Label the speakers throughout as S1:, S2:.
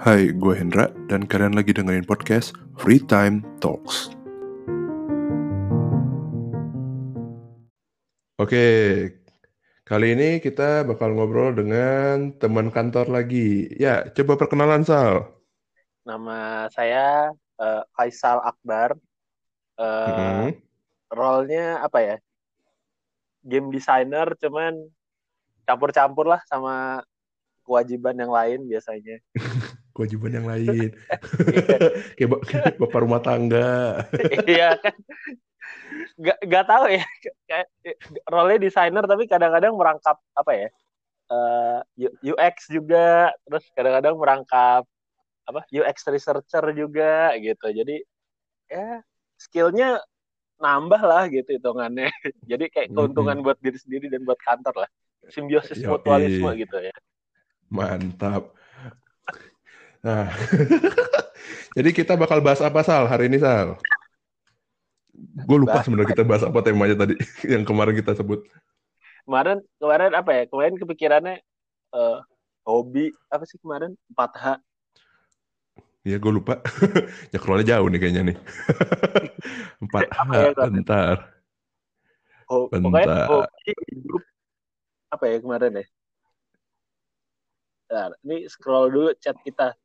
S1: Hai, gue Hendra dan kalian lagi dengerin podcast Free Time Talks. Oke, kali ini kita bakal ngobrol dengan teman kantor lagi. Ya, coba perkenalan Sal.
S2: Nama saya uh, Faisal Akbar. Uh, mm-hmm. Role-nya apa ya? Game designer, cuman campur-campur lah sama kewajiban yang lain biasanya.
S1: kewajiban yang lain. kayak, kayak bapak rumah tangga.
S2: iya kan. Gak, gak tahu ya. Kayak role desainer tapi kadang-kadang merangkap apa ya? Uh, eh, UX juga, terus kadang-kadang merangkap apa? UX researcher juga gitu. Jadi ya skillnya nambah lah gitu hitungannya. Jadi kayak keuntungan buat diri sendiri dan buat kantor lah. Simbiosis mutualisme gitu ya.
S1: Mantap. Nah, jadi kita bakal bahas apa Sal hari ini Sal? Gue lupa sebenarnya kita bahas apa temanya tadi yang kemarin kita sebut.
S2: Kemarin kemarin apa ya? Kemarin kepikirannya uh, hobi apa sih kemarin 4H.
S1: Iya gue lupa. ya keluarnya jauh nih kayaknya nih. 4H ya, bentar.
S2: Oh, bentar. Hobi, apa ya kemarin ya? Bentar, ini scroll dulu chat kita.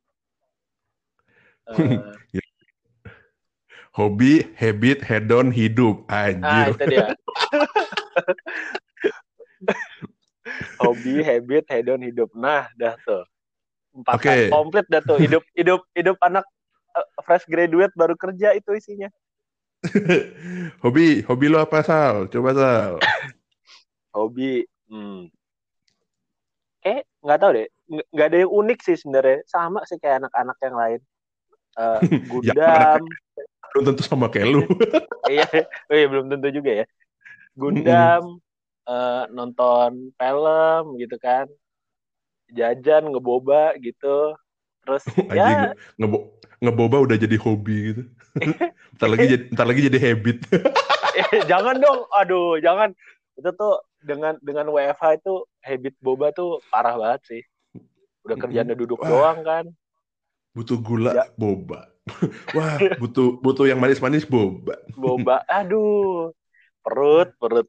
S1: Uh, Hobi, habit, hedon, hidup. Anjir. Ah, itu dia.
S2: Hobi, habit, hedon, hidup. Nah, dah tuh. Empat okay. komplit dah tuh. Hidup, hidup, hidup anak uh, fresh graduate baru kerja itu isinya.
S1: hobi, hobi lo apa Sal? Coba Sal.
S2: hobi, hmm. Kayak nggak tahu deh. Nggak ada yang unik sih sebenarnya. Sama sih kayak anak-anak yang lain uh, Gundam.
S1: ya, belum tentu sama kayak lu.
S2: iya, oh iya, belum tentu juga ya. Gundam, uh, nonton film gitu kan, jajan ngeboba gitu, terus ya
S1: ngebo ngeboba udah jadi hobi gitu. ntar lagi jadi ntar lagi jadi habit.
S2: Eh, jangan dong, aduh jangan itu tuh dengan dengan WFH itu habit boba tuh parah banget sih. Udah kerjanya duduk Wah. doang kan
S1: butuh gula ya. boba. Wah butuh butuh yang manis-manis boba.
S2: Boba. Aduh. Perut perut.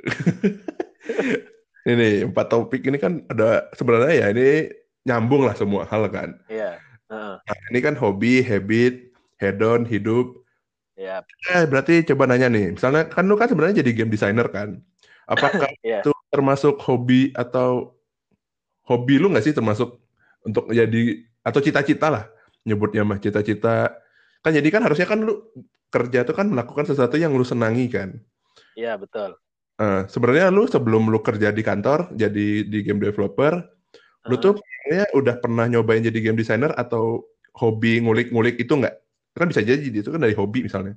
S1: Ini empat topik ini kan ada sebenarnya ya ini nyambung lah semua hal kan.
S2: Iya. Uh.
S1: nah, ini kan hobi habit hedon hidup.
S2: Ya
S1: eh berarti coba nanya nih misalnya kan lu kan sebenarnya jadi game designer kan? Apakah yeah. itu termasuk hobi atau hobi lu nggak sih termasuk untuk jadi atau cita-cita lah nyebutnya mah cita-cita. Kan jadi kan harusnya kan lu kerja tuh kan melakukan sesuatu yang lu senangi kan.
S2: Iya betul.
S1: Uh, sebenarnya lu sebelum lu kerja di kantor jadi di game developer uh. lu tuh ya udah pernah nyobain jadi game designer atau hobi ngulik-ngulik itu enggak kan bisa jadi itu kan dari hobi misalnya.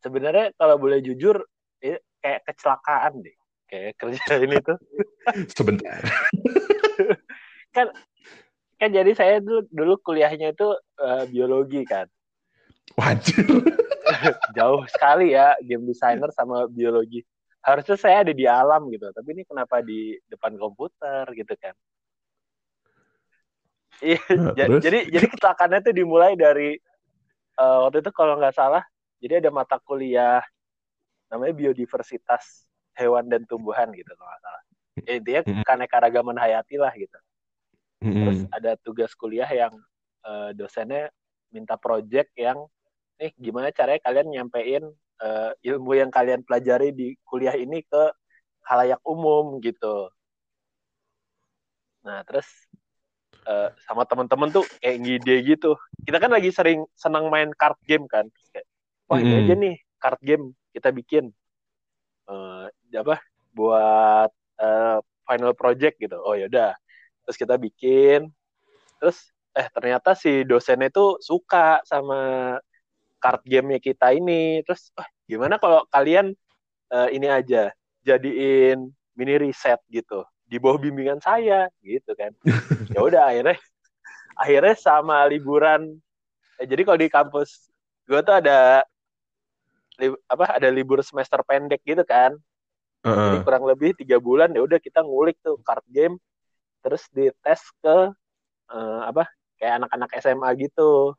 S2: Sebenarnya kalau boleh jujur ya, kayak kecelakaan deh kayak kerja ini tuh.
S1: Sebentar.
S2: Kan kan jadi saya dulu dulu kuliahnya itu uh, biologi kan.
S1: Wajib.
S2: Jauh sekali ya game designer sama biologi. Harusnya saya ada di alam gitu, tapi ini kenapa di depan komputer gitu kan? Iya, nah, jadi jadi kecelakaannya itu dimulai dari uh, waktu itu kalau nggak salah, jadi ada mata kuliah namanya biodiversitas hewan dan tumbuhan gitu kalau nggak salah. Ya, intinya keanekaragaman hayati lah gitu. Hmm. Terus ada tugas kuliah yang uh, dosennya minta project yang nih gimana caranya kalian nyampein uh, ilmu yang kalian pelajari di kuliah ini ke halayak umum gitu. Nah, terus uh, sama teman-teman tuh kayak ngide gitu. Kita kan lagi sering senang main card game kan. Terus kayak, wah ini aja nih card game kita bikin. Uh, apa buat uh, final project gitu. Oh yaudah terus kita bikin. Terus eh ternyata si dosennya itu suka sama card gamenya kita ini. Terus oh, gimana kalau kalian uh, ini aja jadiin mini reset gitu di bawah bimbingan saya gitu kan. Ya udah akhirnya akhirnya sama liburan eh, jadi kalau di kampus gue tuh ada li, apa ada libur semester pendek gitu kan. Uh -uh. jadi kurang lebih tiga bulan ya udah kita ngulik tuh card game terus dites ke uh, apa kayak anak-anak SMA gitu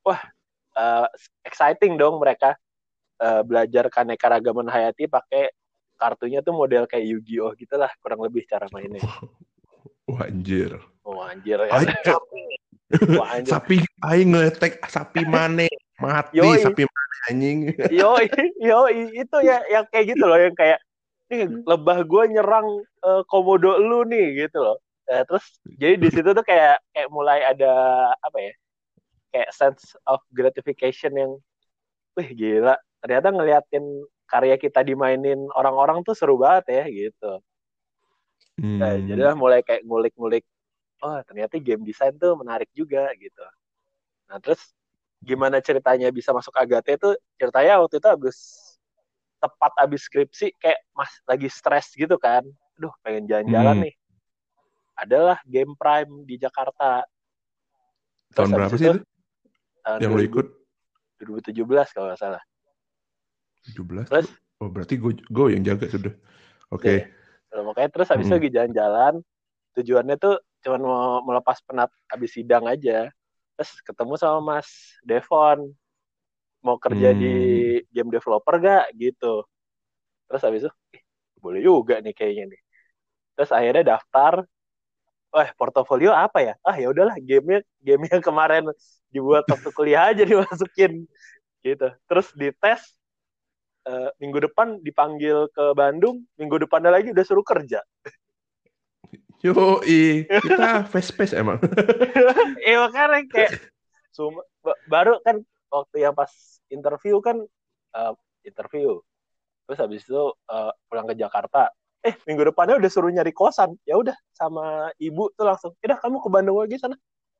S2: wah uh, exciting dong mereka uh, belajar keanekaragaman hayati pakai kartunya tuh model kayak Yu-Gi-Oh gitu lah kurang lebih cara mainnya.
S1: Wah anjir.
S2: Oh anjir ya. sapi.
S1: Wah, anjir. sapi aing ngetek sapi mana mati yoi. sapi mana anjing.
S2: yo yo itu ya yang kayak gitu loh yang kayak nih lebah gue nyerang uh, komodo lu nih gitu loh. Uh, terus jadi di situ tuh kayak kayak mulai ada apa ya? kayak sense of gratification yang wih gila ternyata ngeliatin karya kita dimainin orang-orang tuh seru banget ya gitu hmm. nah, jadilah mulai kayak ngulik-ngulik oh ternyata game design tuh menarik juga gitu nah terus gimana ceritanya bisa masuk Agate itu ceritanya waktu itu habis tepat habis skripsi kayak mas lagi stres gitu kan aduh pengen jalan-jalan hmm. nih adalah game Prime di Jakarta.
S1: Terus tahun berapa sih itu? tahun yang 2000, lo ikut?
S2: 2017 kalau nggak salah.
S1: 17 terus? Oh berarti gue gue yang jaga sudah oke. Okay.
S2: ya, makanya terus habis hmm. lagi jalan-jalan. Tujuannya tuh cuma mau melepas penat habis sidang aja. Terus ketemu sama Mas Devon. Mau kerja hmm. di game developer gak gitu. Terus habis itu eh, boleh juga nih kayaknya nih. Terus akhirnya daftar wah portofolio apa ya? Ah ya udahlah gamenya game yang kemarin dibuat waktu kuliah aja dimasukin gitu. Terus dites uh, minggu depan dipanggil ke Bandung minggu depannya lagi udah suruh kerja.
S1: Yo, kita face face emang.
S2: Iya makanya kayak suma, baru kan waktu yang pas interview kan uh, interview, terus habis itu uh, pulang ke Jakarta, eh minggu depannya udah suruh nyari kosan. Ya udah sama ibu tuh langsung udah kamu ke Bandung lagi sana.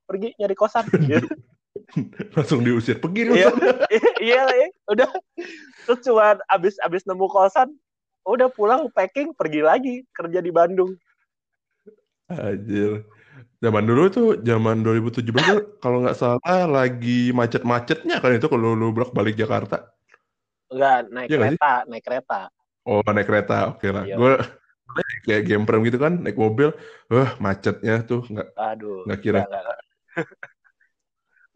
S2: Pergi nyari kosan. Gitu.
S1: langsung diusir. Pergi lu
S2: iya, iya lah ya udah. Terus cuma abis abis nemu kosan udah pulang packing pergi lagi kerja di Bandung.
S1: Anjir. Zaman dulu tuh, zaman 2017 tuh kalau nggak salah lagi macet-macetnya kan itu kalau lu balik Jakarta.
S2: Enggak, naik ya, kereta, naik kereta.
S1: Oh naik kereta, oke okay lah. Iya. Gue kayak game prem gitu kan, naik mobil, wah macetnya tuh nggak,
S2: aduh,
S1: nggak kira. Gak, gak.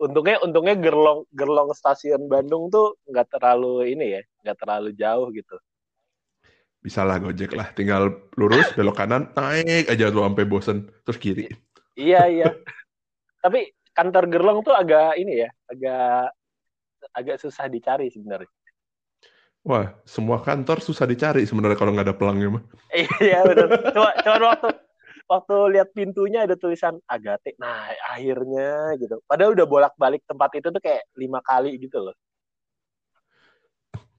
S2: untungnya, untungnya gerlong, gerlong stasiun Bandung tuh nggak terlalu ini ya, nggak terlalu jauh gitu.
S1: Bisa lah Gojek lah, tinggal lurus belok kanan, naik aja tuh sampai bosen, terus kiri.
S2: iya iya. Tapi kantor gerlong tuh agak ini ya, agak agak susah dicari sebenarnya.
S1: Wah, semua kantor susah dicari sebenarnya kalau nggak ada pelangnya mah.
S2: iya benar. Cuma, cuma waktu waktu lihat pintunya ada tulisan Agate. Nah, akhirnya gitu. Padahal udah bolak-balik tempat itu tuh kayak lima kali gitu loh.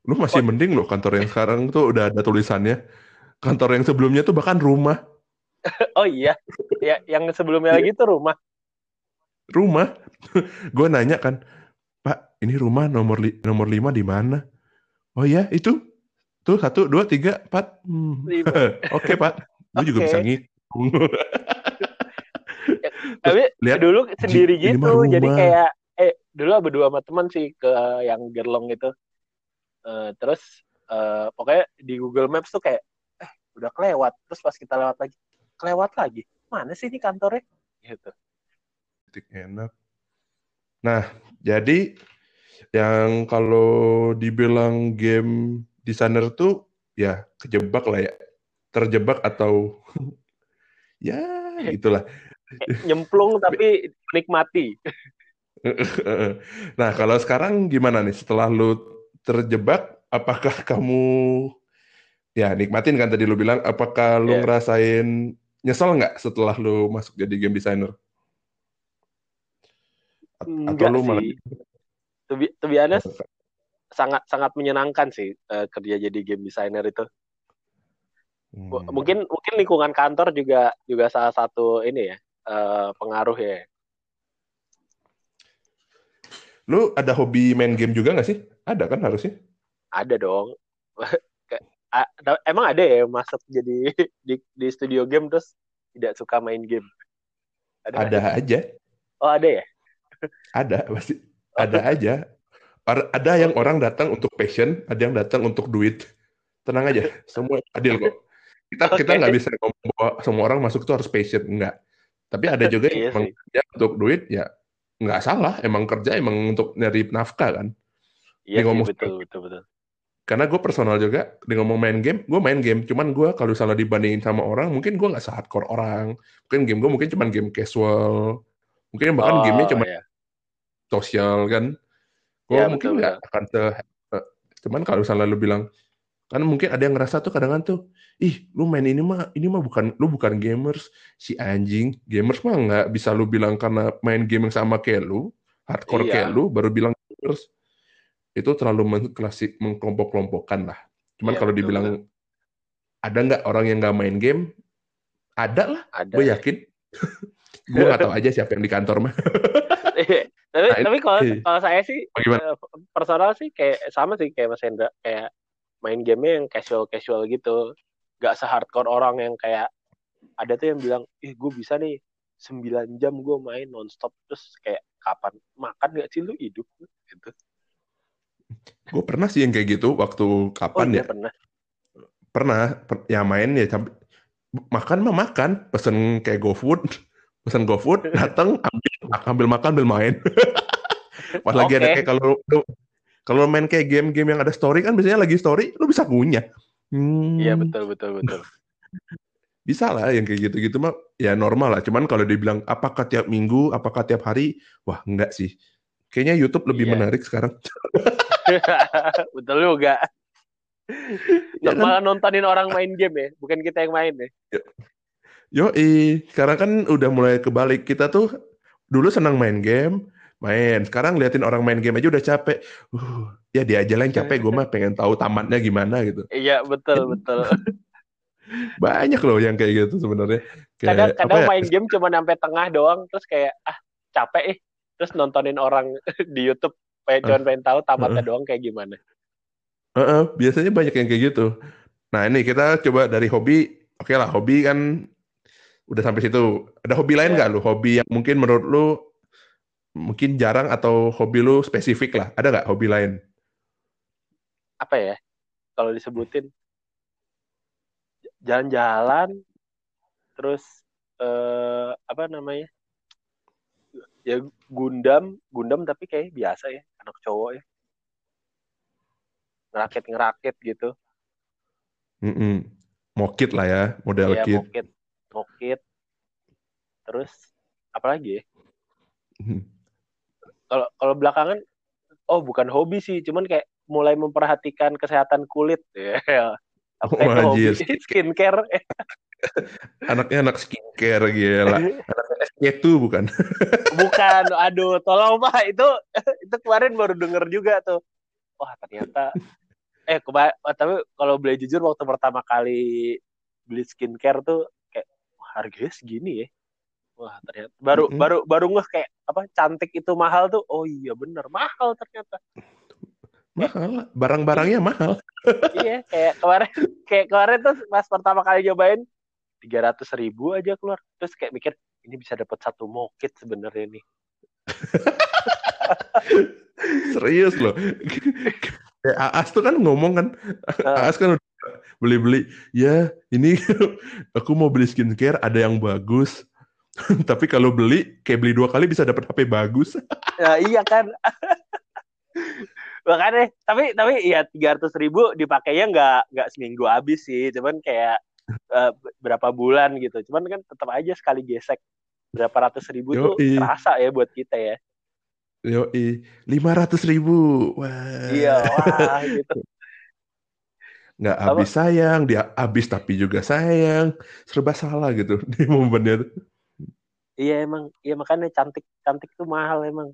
S1: Lu masih oh. mending loh kantor yang sekarang tuh udah ada tulisannya. Kantor yang sebelumnya tuh bahkan rumah.
S2: oh iya. Ya, yang sebelumnya lagi tuh rumah.
S1: Rumah. Gue nanya kan, Pak, ini rumah nomor li nomor lima di mana? Oh iya, itu tuh satu dua tiga empat. Hmm. Oke pak, gue okay. juga bisa ngitung.
S2: Tapi lihat dulu sendiri gitu, jadi kayak eh dulu berdua sama teman sih ke yang gerlong itu. Uh, terus uh, pokoknya di Google Maps tuh kayak eh udah kelewat. Terus pas kita lewat lagi, kelewat lagi. Mana sih ini kantornya? Gitu.
S1: Enak. Nah, jadi yang kalau dibilang game designer tuh ya kejebak lah ya. Terjebak atau ya itulah
S2: nyemplung tapi nikmati.
S1: Nah kalau sekarang gimana nih? Setelah lu terjebak apakah kamu ya nikmatin kan tadi lu bilang apakah lu yeah. ngerasain nyesel nggak setelah lu masuk jadi game designer?
S2: Atau lu malah to be, to be honest, sangat sangat menyenangkan sih uh, kerja jadi game designer itu. Hmm. Mungkin mungkin lingkungan kantor juga juga salah satu ini ya uh, pengaruh ya.
S1: Lu ada hobi main game juga gak sih? Ada kan harusnya?
S2: Ada dong. Emang ada ya masuk jadi di, di studio game terus tidak suka main game?
S1: Ada, ada aja.
S2: Oh ada ya?
S1: Ada pasti ada aja. Ada yang orang datang untuk passion, ada yang datang untuk duit. Tenang aja, semua adil kok. Kita okay. kita nggak bisa ngomong bahwa semua orang masuk itu harus passion, enggak. Tapi ada juga yang iya kerja untuk duit ya nggak salah, emang kerja emang untuk nyari nafkah kan.
S2: Iya sih, betul, betul, betul.
S1: Karena gue personal juga, di ngomong main game, gue main game. Cuman gue kalau salah dibandingin sama orang, mungkin gue nggak sehardcore orang. Mungkin game gue mungkin cuman game casual. Mungkin bahkan oh, gamenya cuma iya. Sosial kan. Gue ya, mungkin nggak akan se... Eh, cuman kalau salah lu bilang, kan mungkin ada yang ngerasa tuh kadang-kadang tuh, ih lu main ini mah ini mah bukan lu bukan gamers si anjing. Gamers mah nggak bisa lu bilang karena main game yang sama kayak lu hardcore iya. kayak lu baru bilang gamers. Itu terlalu mengklasik mengkelompok-kelompokkan lah. Cuman iya, kalau dibilang betul. ada nggak orang yang nggak main game? Ada lah gue yakin. Gue nggak tahu aja siapa yang di kantor mah
S2: tapi nah, tapi kalau kalau saya sih Bagaimana? Eh, personal sih kayak sama sih kayak Mas Hendra kayak main game yang casual casual gitu. Gak sehardcore orang yang kayak ada tuh yang bilang ih gue bisa nih 9 jam gue main nonstop. Terus kayak kapan? Makan gak sih lu hidup? Gitu.
S1: Gue pernah sih yang kayak gitu waktu kapan oh, iya, ya?
S2: pernah.
S1: Pernah per, ya main ya makan mah makan pesen kayak GoFood pesen GoFood datang ambil ambil makan ambil main pas lagi okay. ada kayak kalau kalau main kayak game-game yang ada story kan biasanya lagi story lu bisa punya
S2: Hmm. Iya betul betul betul.
S1: Bisa lah yang kayak gitu-gitu mah ya normal lah. Cuman kalau dibilang apakah tiap minggu, apakah tiap hari, wah enggak sih. Kayaknya YouTube lebih iya. menarik sekarang.
S2: betul juga. Ya kan? Malah nontonin orang main game ya, bukan kita yang main ya.
S1: Yo, sekarang kan udah mulai kebalik. Kita tuh dulu senang main game, main. Sekarang liatin orang main game aja udah capek. Uh, ya dia aja lah yang capek gue mah pengen tahu tamatnya gimana gitu.
S2: Iya betul betul.
S1: Banyak loh yang kayak gitu sebenarnya.
S2: Kadang kadang ya? main game cuma sampai tengah doang terus kayak ah capek eh terus nontonin orang di YouTube pengen cuma pengen tahu tamatnya uh, doang kayak gimana.
S1: Uh, uh, biasanya banyak yang kayak gitu. Nah ini kita coba dari hobi. Oke okay lah hobi kan udah sampai situ. Ada hobi lain iya. nggak yeah. lu? Hobi yang mungkin menurut lu mungkin jarang atau hobi lu spesifik lah? Ada nggak hobi lain?
S2: Apa ya? Kalau disebutin. Jalan-jalan terus eh, apa namanya? Ya Gundam. Gundam tapi kayak biasa ya anak cowok ya. Ngerakit ngerakit gitu.
S1: Mm -mm. mokit lah ya model iya, kit.
S2: mokit mokit terus apa lagi ya mm-hmm. kalau kalau belakangan oh bukan hobi sih cuman kayak mulai memperhatikan kesehatan kulit ya. Aku kayak oh, hobi skincare.
S1: Anaknya anak skincare gila. Anaknya SK2 bukan?
S2: bukan. Aduh, tolong Pak. Itu itu kemarin baru denger juga tuh. Wah, ternyata eh keba tapi kalau boleh jujur waktu pertama kali beli skincare tuh harganya segini ya. Wah, ternyata. Baru mm -hmm. baru baru ngeh kayak apa cantik itu mahal tuh. Oh iya bener. Mahal ternyata.
S1: Mahal barang-barangnya mahal.
S2: Iya kayak kemarin kayak kemarin tuh pas pertama kali nyobain tiga ratus ribu aja keluar. Terus kayak mikir ini bisa dapat satu mokit sebenarnya nih.
S1: Serius loh. Kayak Aas tuh kan ngomong kan. Aas kan beli-beli ya ini aku mau beli skincare ada yang bagus. Tapi kalau beli kayak beli dua kali bisa dapat HP bagus.
S2: Ya iya kan? Makanya tapi tapi ya tiga ratus ribu dipakainya nggak nggak seminggu habis sih. Cuman kayak uh, berapa bulan gitu. Cuman kan tetap aja sekali gesek berapa ratus ribu Yo, tuh terasa ya buat kita ya.
S1: Yo, lima ratus ribu, wah.
S2: Iya, wah gitu.
S1: Nggak habis Apa? sayang, dia habis tapi juga sayang, serba salah gitu di momennya.
S2: Iya emang, iya makanya cantik cantik tuh mahal emang.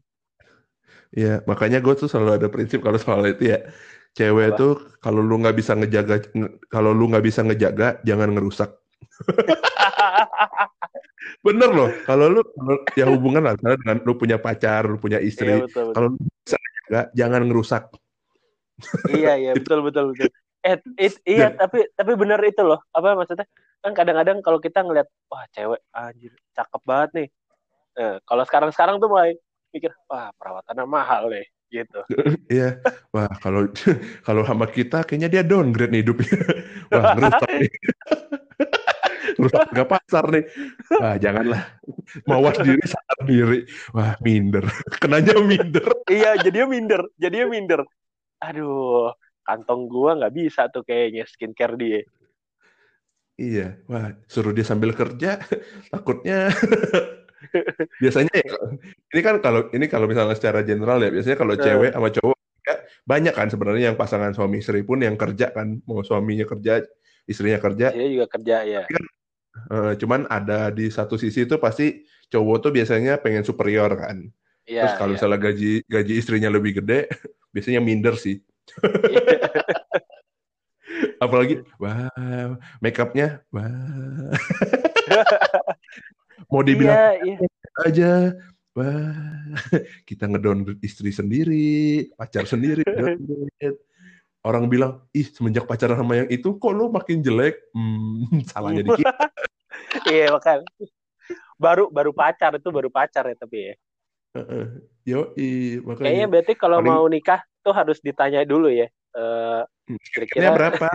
S1: Iya, makanya gue tuh selalu ada prinsip kalau soal itu ya. Cewek Apa? tuh kalau lu nggak bisa ngejaga, kalau lu nggak bisa ngejaga, jangan ngerusak. Bener loh, kalau lu ya hubungan lah dengan lu punya pacar, lu punya istri, iya, kalau lu bisa ngejaga, jangan ngerusak.
S2: iya iya betul betul betul. Eh, it, iya tapi tapi bener itu loh. Apa maksudnya? Kan kadang-kadang kalau kita ngeliat, wah cewek anjir cakep banget nih. Eh, kalau sekarang-sekarang tuh mulai pikir wah perawatannya mahal deh gitu.
S1: Iya. Wah, kalau kalau sama kita kayaknya dia downgrade nih hidupnya. Wah, ngerusak nih. Rusak harga pasar nih. Wah, janganlah. mawas diri sadar diri wah minder kenanya minder
S2: iya jadinya minder jadinya minder aduh kantong gua nggak bisa tuh kayaknya skincare dia.
S1: Iya wah suruh dia sambil kerja takutnya. Biasanya ya, ini kan kalau ini kalau misalnya secara general ya biasanya kalau cewek sama cowok ya, banyak kan sebenarnya yang pasangan suami istri pun yang kerja kan mau suaminya kerja istrinya kerja.
S2: Dia juga kerja ya kan,
S1: uh, cuman ada di satu sisi itu pasti cowok tuh biasanya pengen superior kan. Ya, terus kalau ya. misalnya gaji gaji istrinya lebih gede biasanya minder sih apalagi wah make upnya wah mau dibilang iya, iya. aja wah kita ngedon istri sendiri pacar sendiri orang bilang ih semenjak pacaran sama yang itu kok lu makin jelek? Hmm, salahnya dikit.
S2: Iya makan baru baru pacar itu baru pacar ya tapi ya.
S1: Yo i makanya.
S2: Kayaknya berarti kalau paling... mau nikah tuh harus ditanya dulu ya uh,
S1: kira-kira berapa?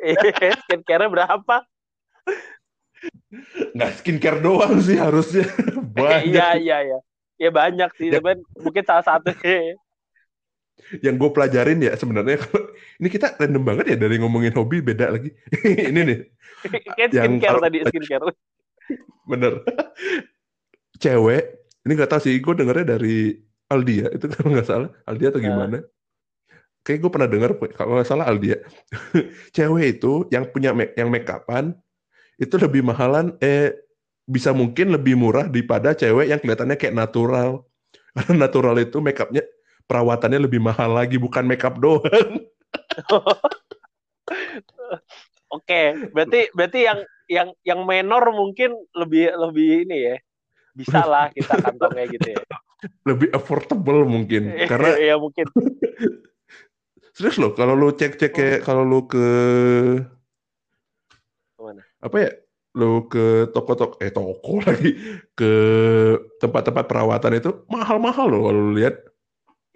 S2: Skincare berapa?
S1: Nggak skincare doang sih harusnya.
S2: Banyak. Iya iya iya. Ya banyak sih. Ya. mungkin salah satu
S1: yang gue pelajarin ya sebenarnya ini kita random banget ya dari ngomongin hobi beda lagi. Ini nih.
S2: Kan skincare yang, tadi skincare.
S1: Bener. Cewek ini gak tahu sih gue dengarnya dari Aldia itu kalau nggak salah. Aldia atau gimana? uh. Kayak gue pernah dengar kalau nggak salah Aldia cewek itu yang punya make, yang make upan itu lebih mahalan eh bisa mungkin lebih murah daripada cewek yang kelihatannya kayak natural karena natural itu make upnya perawatannya lebih mahal lagi bukan make up doang.
S2: Oke, berarti berarti yang yang yang menor mungkin lebih lebih ini ya. Bisa lah kita kantongnya gitu ya.
S1: Lebih affordable mungkin karena
S2: ya mungkin.
S1: Serius loh, kalau lu cek-cek kayak oh. kalau lu ke
S2: mana?
S1: Apa ya? Lu ke toko-toko eh toko lagi ke tempat-tempat perawatan itu mahal-mahal loh kalau lu lihat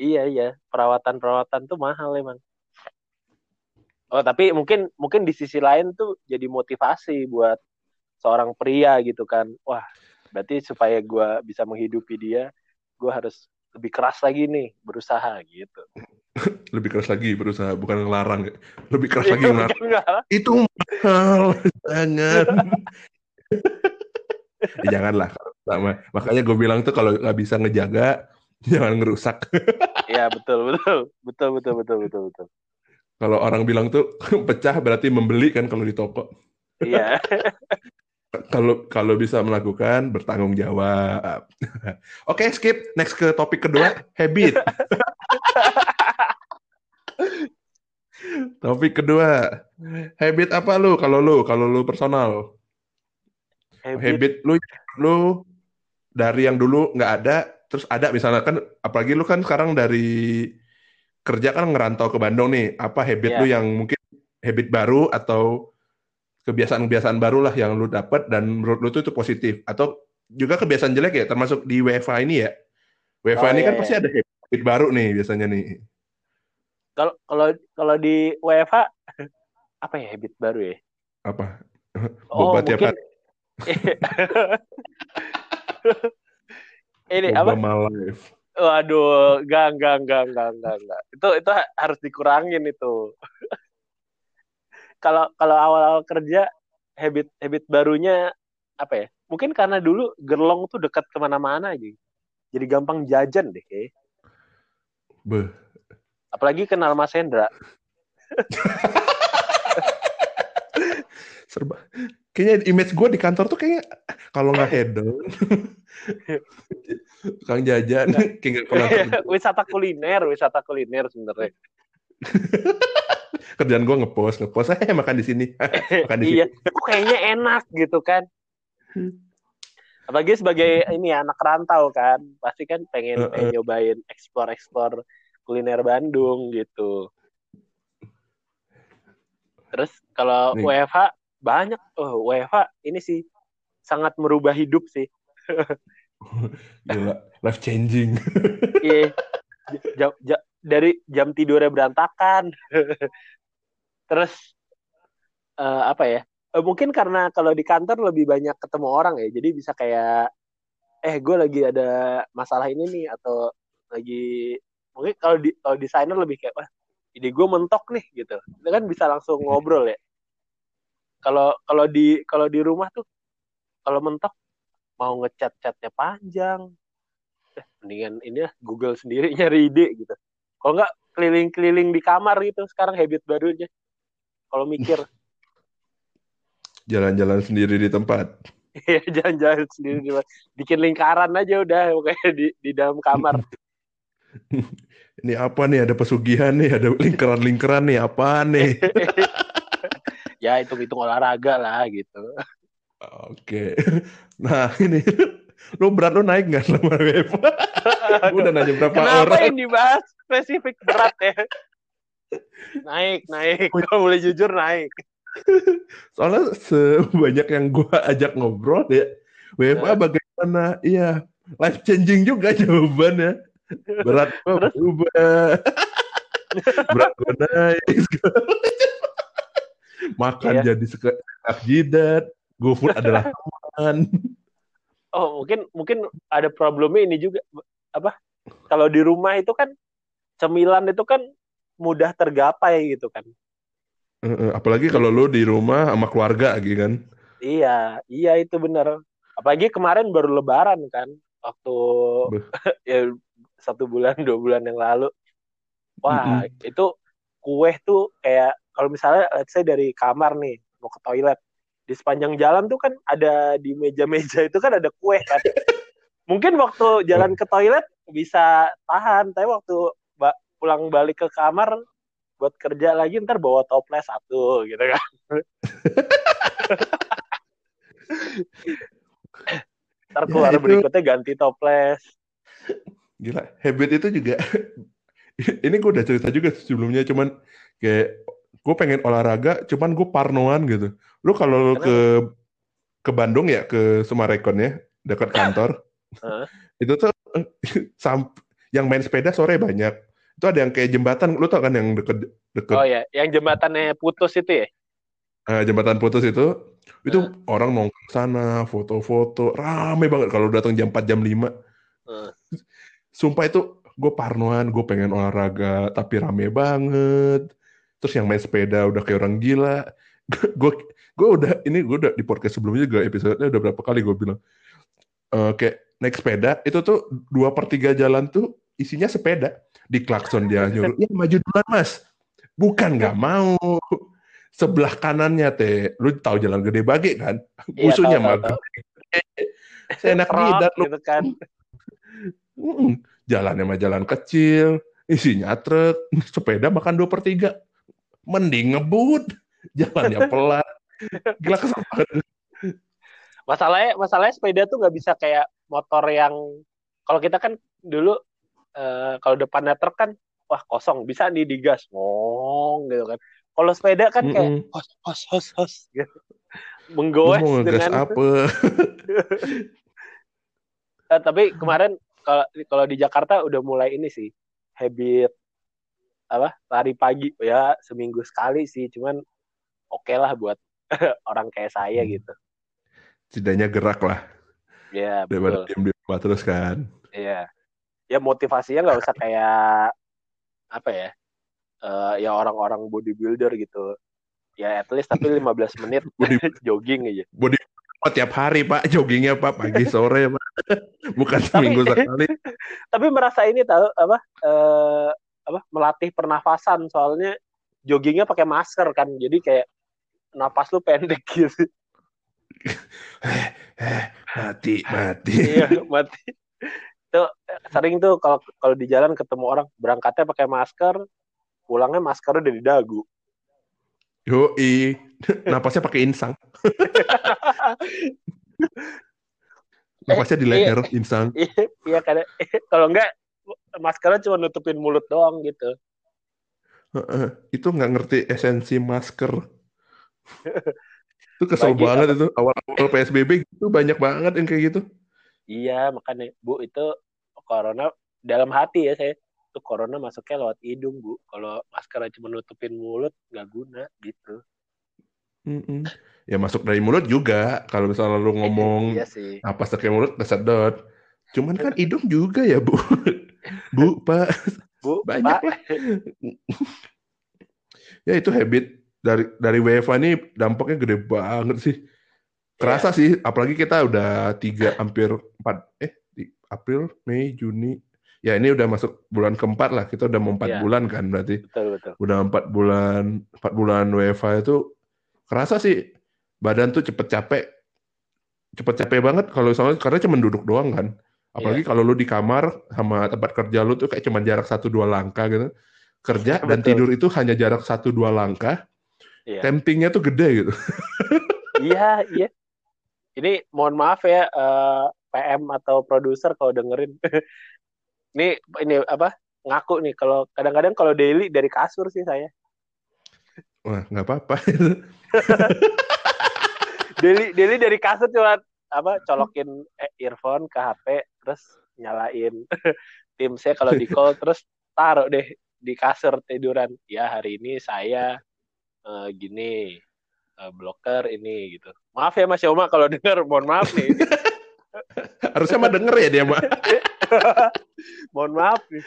S2: Iya iya, perawatan-perawatan tuh mahal emang. Oh tapi mungkin mungkin di sisi lain tuh jadi motivasi buat seorang pria gitu kan. Wah berarti supaya gue bisa menghidupi dia, gue harus lebih keras lagi nih berusaha gitu.
S1: lebih keras lagi berusaha, bukan ngelarang. Lebih keras lagi iya, ngelarang. Itu mahal, jangan. ya, janganlah. Makanya gue bilang tuh kalau nggak bisa ngejaga, jangan ngerusak.
S2: Iya betul betul betul betul betul betul betul.
S1: Kalau orang bilang tuh pecah berarti membeli kan kalau di toko.
S2: Iya.
S1: kalau kalau bisa melakukan bertanggung jawab. Oke, okay, skip. Next ke topik kedua, habit. Topik kedua, habit apa lu? Kalau lu, kalau lu personal. Habit, habit lu lu dari yang dulu nggak ada terus ada misalnya kan apalagi lu kan sekarang dari kerja kan ngerantau ke Bandung nih apa habit yeah. lu yang mungkin habit baru atau kebiasaan-kebiasaan baru lah yang lu dapat dan menurut lu tuh itu positif atau juga kebiasaan jelek ya termasuk di WFA ini ya WFA oh, ini iya, kan iya. pasti ada habit baru nih biasanya nih
S2: kalau kalau kalau di WFA apa ya habit baru ya
S1: apa
S2: oh mungkin ini Obama apa? Life. Waduh, enggak, enggak, enggak, enggak, enggak, enggak. Itu itu harus dikurangin itu. Kalau kalau awal-awal kerja habit habit barunya apa ya? Mungkin karena dulu gerlong tuh dekat ke mana-mana aja. Jadi gampang jajan deh kayak.
S1: Be.
S2: Apalagi kenal Mas Hendra.
S1: Serba. Kayaknya image gue di kantor tuh kayaknya kalau nggak hedon Kang jajan,
S2: kayak pernah. wisata kuliner, wisata kuliner sebenarnya.
S1: Kerjaan gue ngepost, ngepost, eh makan di sini, makan di
S2: iya. sini. kayaknya enak gitu kan. Apalagi sebagai ini anak rantau kan, pasti kan pengen, pengen nyobain explore-explore kuliner Bandung gitu. Terus kalau WFH banyak, oh WFH ini sih sangat merubah hidup sih.
S1: Gila, life changing.
S2: Iya. jam, jam, dari jam tidurnya berantakan. Terus uh, apa ya? Uh, mungkin karena kalau di kantor lebih banyak ketemu orang ya, jadi bisa kayak eh gue lagi ada masalah ini nih atau lagi mungkin kalau di kalau desainer lebih kayak wah ide gue mentok nih gitu. Itu kan bisa langsung ngobrol ya. Kalau kalau di kalau di rumah tuh kalau mentok mau ngechat chatnya panjang. Eh, mendingan ini ya Google sendiri nyari ide gitu. Kalau nggak keliling-keliling di kamar gitu sekarang habit barunya. Kalau mikir.
S1: Jalan-jalan sendiri di tempat.
S2: Iya, jalan-jalan sendiri di bikin lingkaran aja udah kayak di di dalam kamar.
S1: Ini apa nih? Ada pesugihan nih, ada lingkaran-lingkaran nih, apa nih?
S2: ya hitung-hitung olahraga lah gitu.
S1: Oke. Nah ini, lu berat lu naik nggak selama WFH? udah nanya berapa
S2: Kenapa
S1: orang.
S2: Kenapa ini bahas spesifik berat ya? naik, naik. Kalau boleh jujur naik.
S1: Soalnya sebanyak yang gue ajak ngobrol ya, WFA uh. bagaimana? Iya, life changing juga jawabannya. Berat gue berubah. Berat gue naik. Makan iya. jadi sekak jidat. GoFood adalah teman.
S2: Oh, mungkin mungkin ada problemnya ini juga apa? Kalau di rumah itu kan cemilan itu kan mudah tergapai gitu kan
S1: apalagi kalau lu di rumah sama keluarga gitu kan.
S2: Iya, iya itu bener. Apalagi kemarin baru lebaran kan, waktu ya satu bulan dua bulan yang lalu. Wah, mm -hmm. itu kue tuh kayak kalau misalnya let's say dari kamar nih mau ke toilet, di sepanjang jalan tuh kan ada di meja-meja itu kan ada kue kan. Mungkin waktu jalan ke toilet bisa tahan, tapi waktu pulang balik ke kamar buat kerja lagi ntar bawa toples satu gitu kan ntar keluar ya, itu... berikutnya ganti toples
S1: gila habit itu juga ini gue udah cerita juga sebelumnya cuman kayak gue pengen olahraga cuman gue parnoan gitu. Lu kalau ke ke Bandung ya ke Sumarekon ya dekat kantor uh. itu tuh yang main sepeda sore banyak. Itu ada yang kayak jembatan lu tau kan yang deket deket?
S2: Oh ya yang jembatannya putus itu ya?
S1: Uh, jembatan putus itu itu uh. orang nongkrong sana foto-foto rame banget. Kalau datang jam 4 jam 5 uh. Sumpah itu gue parnoan gue pengen olahraga tapi rame banget terus yang main sepeda udah kayak orang gila gue gue udah ini gue udah di podcast sebelumnya juga episode udah berapa kali gue bilang uh, kayak naik sepeda itu tuh dua per tiga jalan tuh isinya sepeda di klakson dia nyuruh, ya maju duluan mas. Bukan nggak mau. Sebelah kanannya teh, lu tahu jalan gede bagi kan? Iya, Musuhnya mah Saya enak lidat lu. Gitu kan. Hmm, jalannya mah jalan kecil, isinya truk, sepeda makan dua per tiga. Mending ngebut, jalannya pelan. Gila kesel
S2: Masalahnya, masalahnya sepeda tuh nggak bisa kayak motor yang kalau kita kan dulu uh, kalau depannya truk kan wah kosong bisa nih digas ngong gitu kan kalau sepeda kan kayak mm -mm. hos hos hos hos gitu menggoes dengan apa uh, tapi kemarin kalau kalau di Jakarta udah mulai ini sih habit apa lari pagi. Ya seminggu sekali sih cuman oke okay lah buat orang kayak saya hmm. gitu.
S1: Setidaknya gerak lah.
S2: Ya
S1: daripada diam di rumah terus kan.
S2: Iya. Ya motivasinya nggak usah kayak apa ya uh, ya orang-orang bodybuilder gitu. Ya at least tapi 15 menit Body, jogging aja.
S1: Body oh, tiap hari pak. Joggingnya pak pagi sore pak bukan seminggu sekali.
S2: tapi merasa ini tahu apa uh, apa melatih pernafasan. Soalnya joggingnya pakai masker kan jadi kayak napas lu pendek gitu.
S1: Eh, eh, mati mati.
S2: Iya mati. Itu sering tuh kalau kalau di jalan ketemu orang berangkatnya pakai masker pulangnya maskernya udah di dagu.
S1: Yo i napasnya pakai insang napasnya di leher
S2: iya,
S1: insang
S2: iya, iya kadang kalau enggak maskernya cuma nutupin mulut doang gitu.
S1: Itu nggak ngerti esensi masker. Itu kesel Bagi banget apa? itu. Awal-awal PSBB gitu banyak banget yang kayak gitu.
S2: Iya, makanya Bu itu corona dalam hati ya saya. Itu corona masuknya lewat hidung bu. Kalau masker cuma nutupin mulut nggak guna gitu
S1: Ya masuk dari mulut juga kalau misalnya lu ngomong
S2: iya sih.
S1: apa pakai mulut kesedot Cuman kan hidung juga ya, Bu. Bu, Pak.
S2: Bu,
S1: banyak
S2: Pak.
S1: lah. ya itu habit dari dari WFA ini dampaknya gede banget sih. Kerasa yeah. sih, apalagi kita udah tiga hampir empat eh di April, Mei, Juni. Ya ini udah masuk bulan keempat lah. Kita udah mau empat yeah. bulan kan berarti.
S2: Betul betul.
S1: Udah empat bulan empat bulan WFA itu kerasa sih badan tuh cepet capek. Cepet capek banget kalau soalnya karena cuma duduk doang kan. Apalagi yeah. kalau lu di kamar sama tempat kerja lu tuh kayak cuma jarak satu dua langkah gitu. Kerja dan tidur itu hanya jarak satu dua langkah yeah. temptingnya tuh gede gitu.
S2: Iya iya. Ini mohon maaf ya uh, eh, PM atau produser kalau dengerin. Ini ini apa ngaku nih kalau kadang-kadang kalau daily dari kasur sih saya
S1: wah nggak apa-apa.
S2: Daily daily dari kasur cuma apa colokin eh, earphone ke HP terus nyalain tim saya kalau di call terus taruh deh di kasur tiduran. Ya hari ini saya uh, gini uh, blocker ini gitu. Maaf ya Mas Yoma kalau dengar mohon maaf nih.
S1: Harusnya mah denger ya dia mah
S2: mohon maaf nih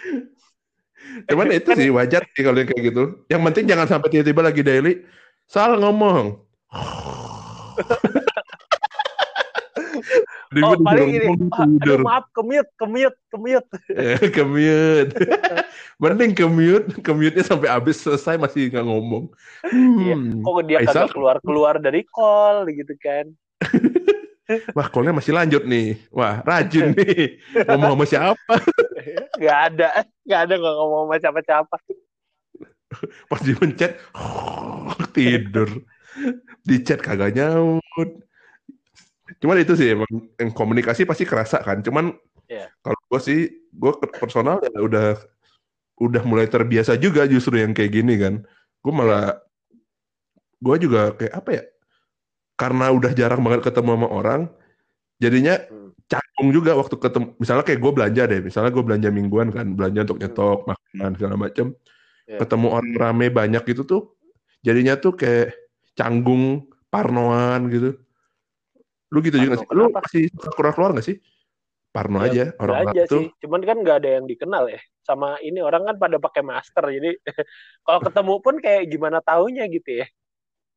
S1: cuman itu sih wajar sih kalau kayak gitu. Yang penting jangan sampai tiba-tiba lagi daily salah ngomong.
S2: Oh paling ini aduh maaf kemute kemute kemute
S1: kemute mending kemute kemute nya sampai habis selesai masih nggak ngomong.
S2: Iya, hmm. kok dia kagak keluar keluar dari call gitu kan
S1: Wah, callnya masih lanjut nih. Wah, rajin nih. Ngomong sama siapa?
S2: Gak ada. Gak ada nggak ngomong sama siapa-siapa.
S1: Pas dipencet, tidur. Di chat kagak nyaut. Cuman itu sih emang yang komunikasi pasti kerasa kan. Cuman yeah. kalau gue sih, gue personal ya udah udah mulai terbiasa juga justru yang kayak gini kan. Gue malah gue juga kayak apa ya? Karena udah jarang banget ketemu sama orang, jadinya hmm. canggung juga waktu ketemu. Misalnya kayak gue belanja deh, misalnya gue belanja mingguan kan, belanja untuk nyetok hmm. makanan segala macem. Yeah. Ketemu orang rame banyak itu tuh, jadinya tuh kayak canggung, parnoan gitu Lu gitu Parno juga sih. Lu masih keluar keluar gak sih? Parno ya, aja orang
S2: aja tuh. sih. Cuman kan nggak ada yang dikenal ya. Sama ini orang kan pada pakai masker. Jadi kalau ketemu pun kayak gimana taunya gitu ya.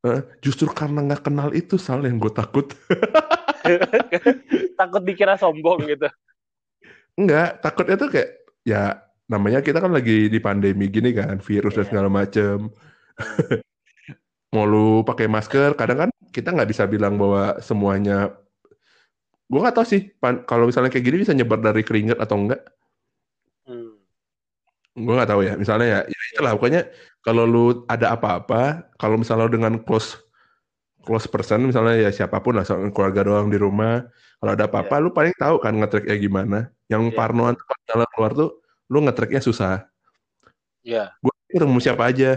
S1: Uh, justru karena nggak kenal itu soal yang gue takut.
S2: takut dikira sombong gitu.
S1: Enggak, takutnya tuh kayak ya namanya kita kan lagi di pandemi gini kan, virus yeah. dan iya. segala macem. Mau lu pakai masker, kadang kan kita nggak bisa bilang bahwa semuanya gue nggak tahu sih kalau misalnya kayak gini bisa nyebar dari keringat atau enggak. Gue nggak tahu ya. Misalnya ya, ya itulah. Pokoknya kalau lu ada apa-apa kalau misalnya lu dengan close close person misalnya ya siapa pun lah keluarga doang di rumah kalau ada apa-apa yeah. lu paling tahu kan ngetracknya gimana. Yang yeah. parnoan kalau keluar tuh lu ngetracknya susah.
S2: Iya.
S1: Yeah. gue ketemu siapa aja.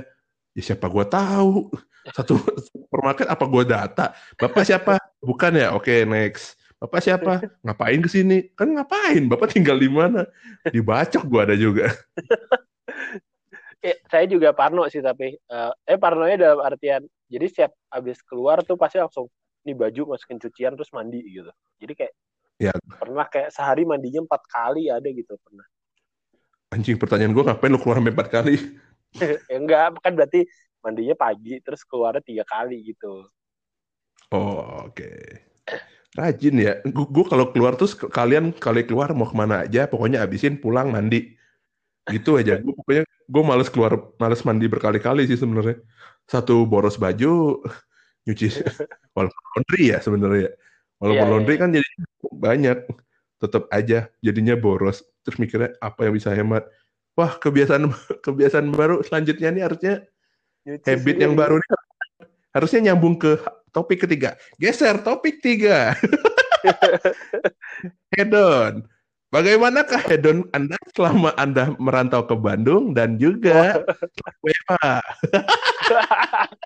S1: Ya siapa gue tahu? Satu supermarket apa gue data? Bapak siapa? Bukan ya? Oke okay, next bapak siapa? Ngapain ke sini? Kan ngapain? Bapak tinggal di mana? Dibacok gue ada juga.
S2: Eh, saya juga parno sih tapi uh, eh parnonya dalam artian jadi setiap habis keluar tuh pasti langsung nih baju masukin cucian terus mandi gitu. Jadi kayak ya. pernah kayak sehari mandinya empat kali ada gitu pernah.
S1: Anjing pertanyaan gue ngapain lu keluar empat kali?
S2: Ya enggak kan berarti mandinya pagi terus keluarnya tiga kali gitu.
S1: Oh oke. okay. Rajin ya. Gue kalau keluar tuh kalian kali keluar mau ke mana aja pokoknya abisin pulang mandi. Gitu aja. Gue pokoknya gue males keluar males mandi berkali-kali sih sebenarnya. Satu boros baju nyuci walaupun laundry ya sebenarnya. Walaupun yeah, laundry yeah. kan jadi banyak. Tetap aja jadinya boros. Terus mikirnya apa yang bisa hemat? Wah kebiasaan kebiasaan baru selanjutnya nih harusnya Nyuci habit yang baru ini harusnya nyambung ke topik ketiga. Geser topik tiga. hedon. Bagaimanakah hedon Anda selama Anda merantau ke Bandung dan juga WFA?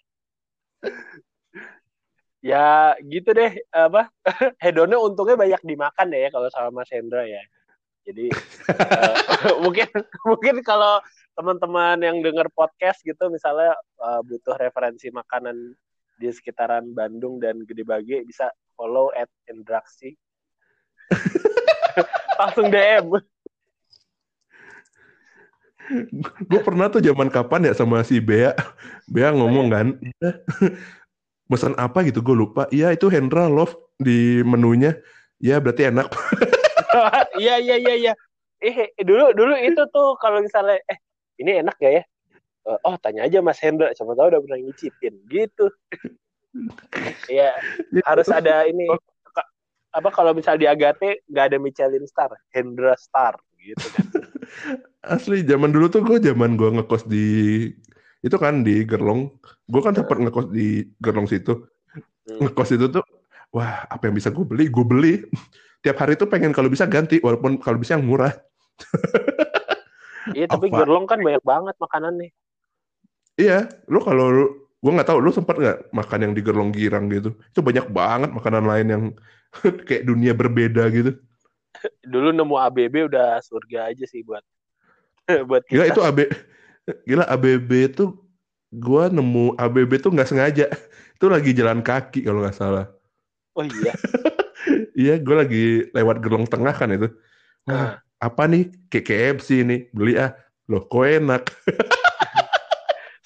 S2: ya gitu deh apa hedonnya untungnya banyak dimakan deh ya kalau sama Mas Hendra ya. Jadi uh, mungkin mungkin kalau teman-teman yang dengar podcast gitu misalnya uh, butuh referensi makanan di sekitaran Bandung dan Gede Bage bisa follow at Indraksi. Langsung DM.
S1: gue pernah tuh zaman kapan ya sama si Bea. Bea ngomong kan, pesan apa gitu gue lupa. Iya itu Hendra Love di menunya. Ya berarti enak.
S2: Iya iya iya iya. Eh dulu dulu itu tuh kalau misalnya eh ini enak gak ya? Eh, oh tanya aja Mas Hendra, siapa tahu udah pernah ngicipin gitu. Iya harus ada ini apa kalau misal di Agate nggak ada Michelin Star, Hendra Star gitu kan.
S1: Asli zaman dulu tuh gue zaman gue ngekos di itu kan di Gerlong. Gue kan sempat ngekos di Gerlong situ. Hmm. Ngekos itu tuh wah apa yang bisa gue beli, gue beli. Tiap hari tuh pengen kalau bisa ganti walaupun kalau bisa yang murah.
S2: iya tapi? Gerlong kan banyak banget makanan nih.
S1: Iya, lu kalau gue nggak tahu lu sempat nggak makan yang di Gerlong Girang gitu. Itu banyak banget makanan lain yang kayak dunia berbeda gitu.
S2: Dulu nemu ABB udah surga aja sih buat buat
S1: kita. Gila itu AB Gila ABB itu gua nemu ABB tuh nggak sengaja. Itu lagi jalan kaki kalau nggak salah.
S2: Oh iya.
S1: iya, gue lagi lewat gerlong tengah kan itu. Wah, apa nih? KKFC ini beli ah. Loh, kok enak.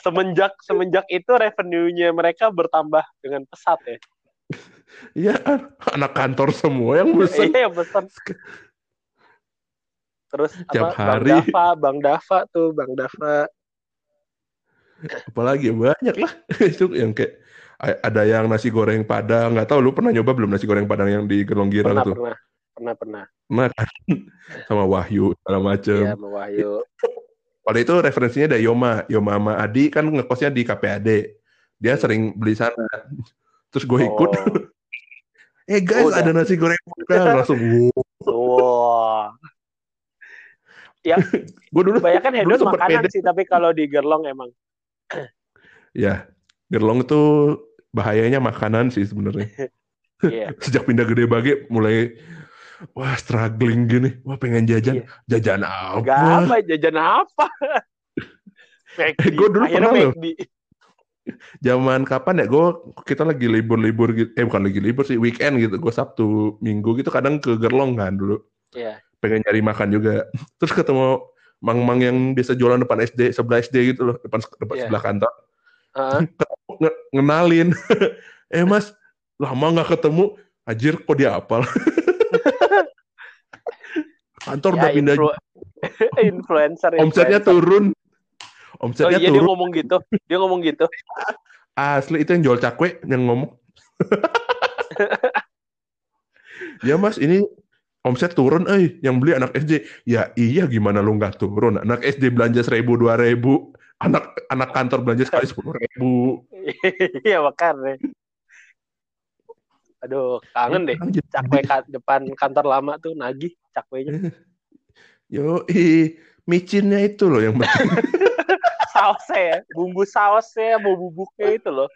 S2: Semenjak semenjak itu revenue-nya mereka bertambah dengan pesat ya.
S1: Iya, anak kantor semua yang pesan.
S2: Iya, yang pesan. Terus
S1: Tiap
S2: apa,
S1: hari.
S2: Bang Dava, Bang Dava tuh, Bang Dava.
S1: Apalagi banyak lah itu yang kayak ada yang nasi goreng padang nggak tahu lu pernah nyoba belum nasi goreng padang yang di Gerong Girang
S2: pernah,
S1: tuh
S2: pernah pernah pernah
S1: pernah kan sama Wahyu segala macem
S2: iya sama Wahyu
S1: Kalau itu referensinya dari Yoma. Yoma sama Adi kan ngekosnya di KPAD. Dia sering beli sana. Terus gue ikut. Oh. eh guys, oh, ada nasi goreng padang. Langsung,
S2: wow. Ya, gue dulu banyak kan hedon makanan pede. sih, tapi kalau di Gerlong emang.
S1: ya, Gerlong itu bahayanya makanan sih sebenarnya. yeah. Sejak pindah gede bagi mulai wah struggling gini, wah pengen jajan, iya. jajan apa?
S2: Gak apa, jajan apa?
S1: eh, gue dulu pernah loh. Zaman kapan ya? Gue kita lagi libur-libur gitu, eh bukan lagi libur sih, weekend gitu. Gue Sabtu, Minggu gitu kadang ke Gerlong kan dulu.
S2: Iya.
S1: Pengen nyari makan juga. Terus ketemu mang-mang yang biasa jualan depan SD, sebelah SD gitu loh, depan, depan yeah. sebelah kantor. Uh -huh. ngenalin, eh mas, lama nggak ketemu, Ajir kok dia apal. Kantor ya, udah pindah. Influ
S2: influencer.
S1: Omsetnya turun. Omsetnya oh, iya, turun.
S2: Dia ngomong gitu. Dia ngomong gitu.
S1: Asli itu yang jual cakwe yang ngomong. ya mas ini omset turun eh yang beli anak SD ya iya gimana lu nggak turun anak SD belanja seribu dua ribu anak anak kantor belanja sekali sepuluh ribu
S2: iya makanya Aduh, kangen deh. Cakwe ka depan kantor lama tuh nagih cakwenya.
S1: Yo, i, micinnya itu loh yang penting.
S2: sausnya ya, bumbu sausnya, mau bubuknya itu loh.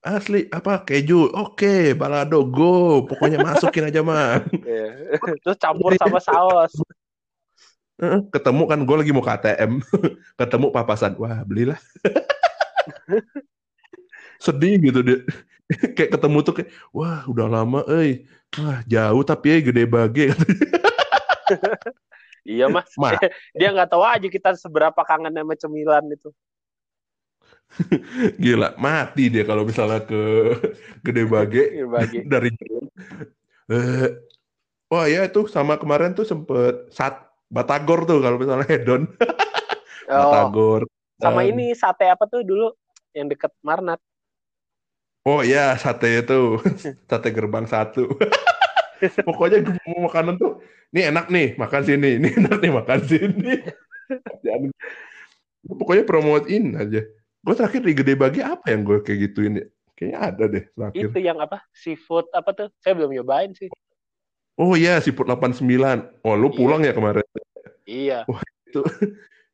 S1: Asli apa keju? Oke, balado go. Pokoknya masukin aja mah.
S2: Iya. Terus campur sama saus.
S1: Ketemu kan gue lagi mau KTM. Ketemu papasan. Wah, belilah. Sedih gitu dia. kayak ketemu tuh kayak wah udah lama eh wah jauh tapi ya gede bage.
S2: Iya mas. Ma. dia nggak tahu aja kita seberapa kangen sama cemilan itu.
S1: Gila mati dia kalau misalnya ke gede bage, dari eh, wah ya itu sama kemarin tuh sempet sat Batagor tuh kalau misalnya hedon.
S2: Oh, Batagor sama um, ini sate apa tuh dulu? Yang deket Marnat
S1: Oh iya, sate itu. sate gerbang satu. Pokoknya mau makanan tuh, ini enak nih, makan sini. Ini enak nih, makan sini. Pokoknya promotein aja. Gue terakhir di Gede Bagi apa yang gue kayak gituin ya? Kayaknya ada deh terakhir.
S2: Itu yang apa? Seafood apa tuh? Saya belum nyobain sih.
S1: Oh iya, seafood 89. Oh, lu iya. pulang ya kemarin?
S2: Iya.
S1: Wah, itu,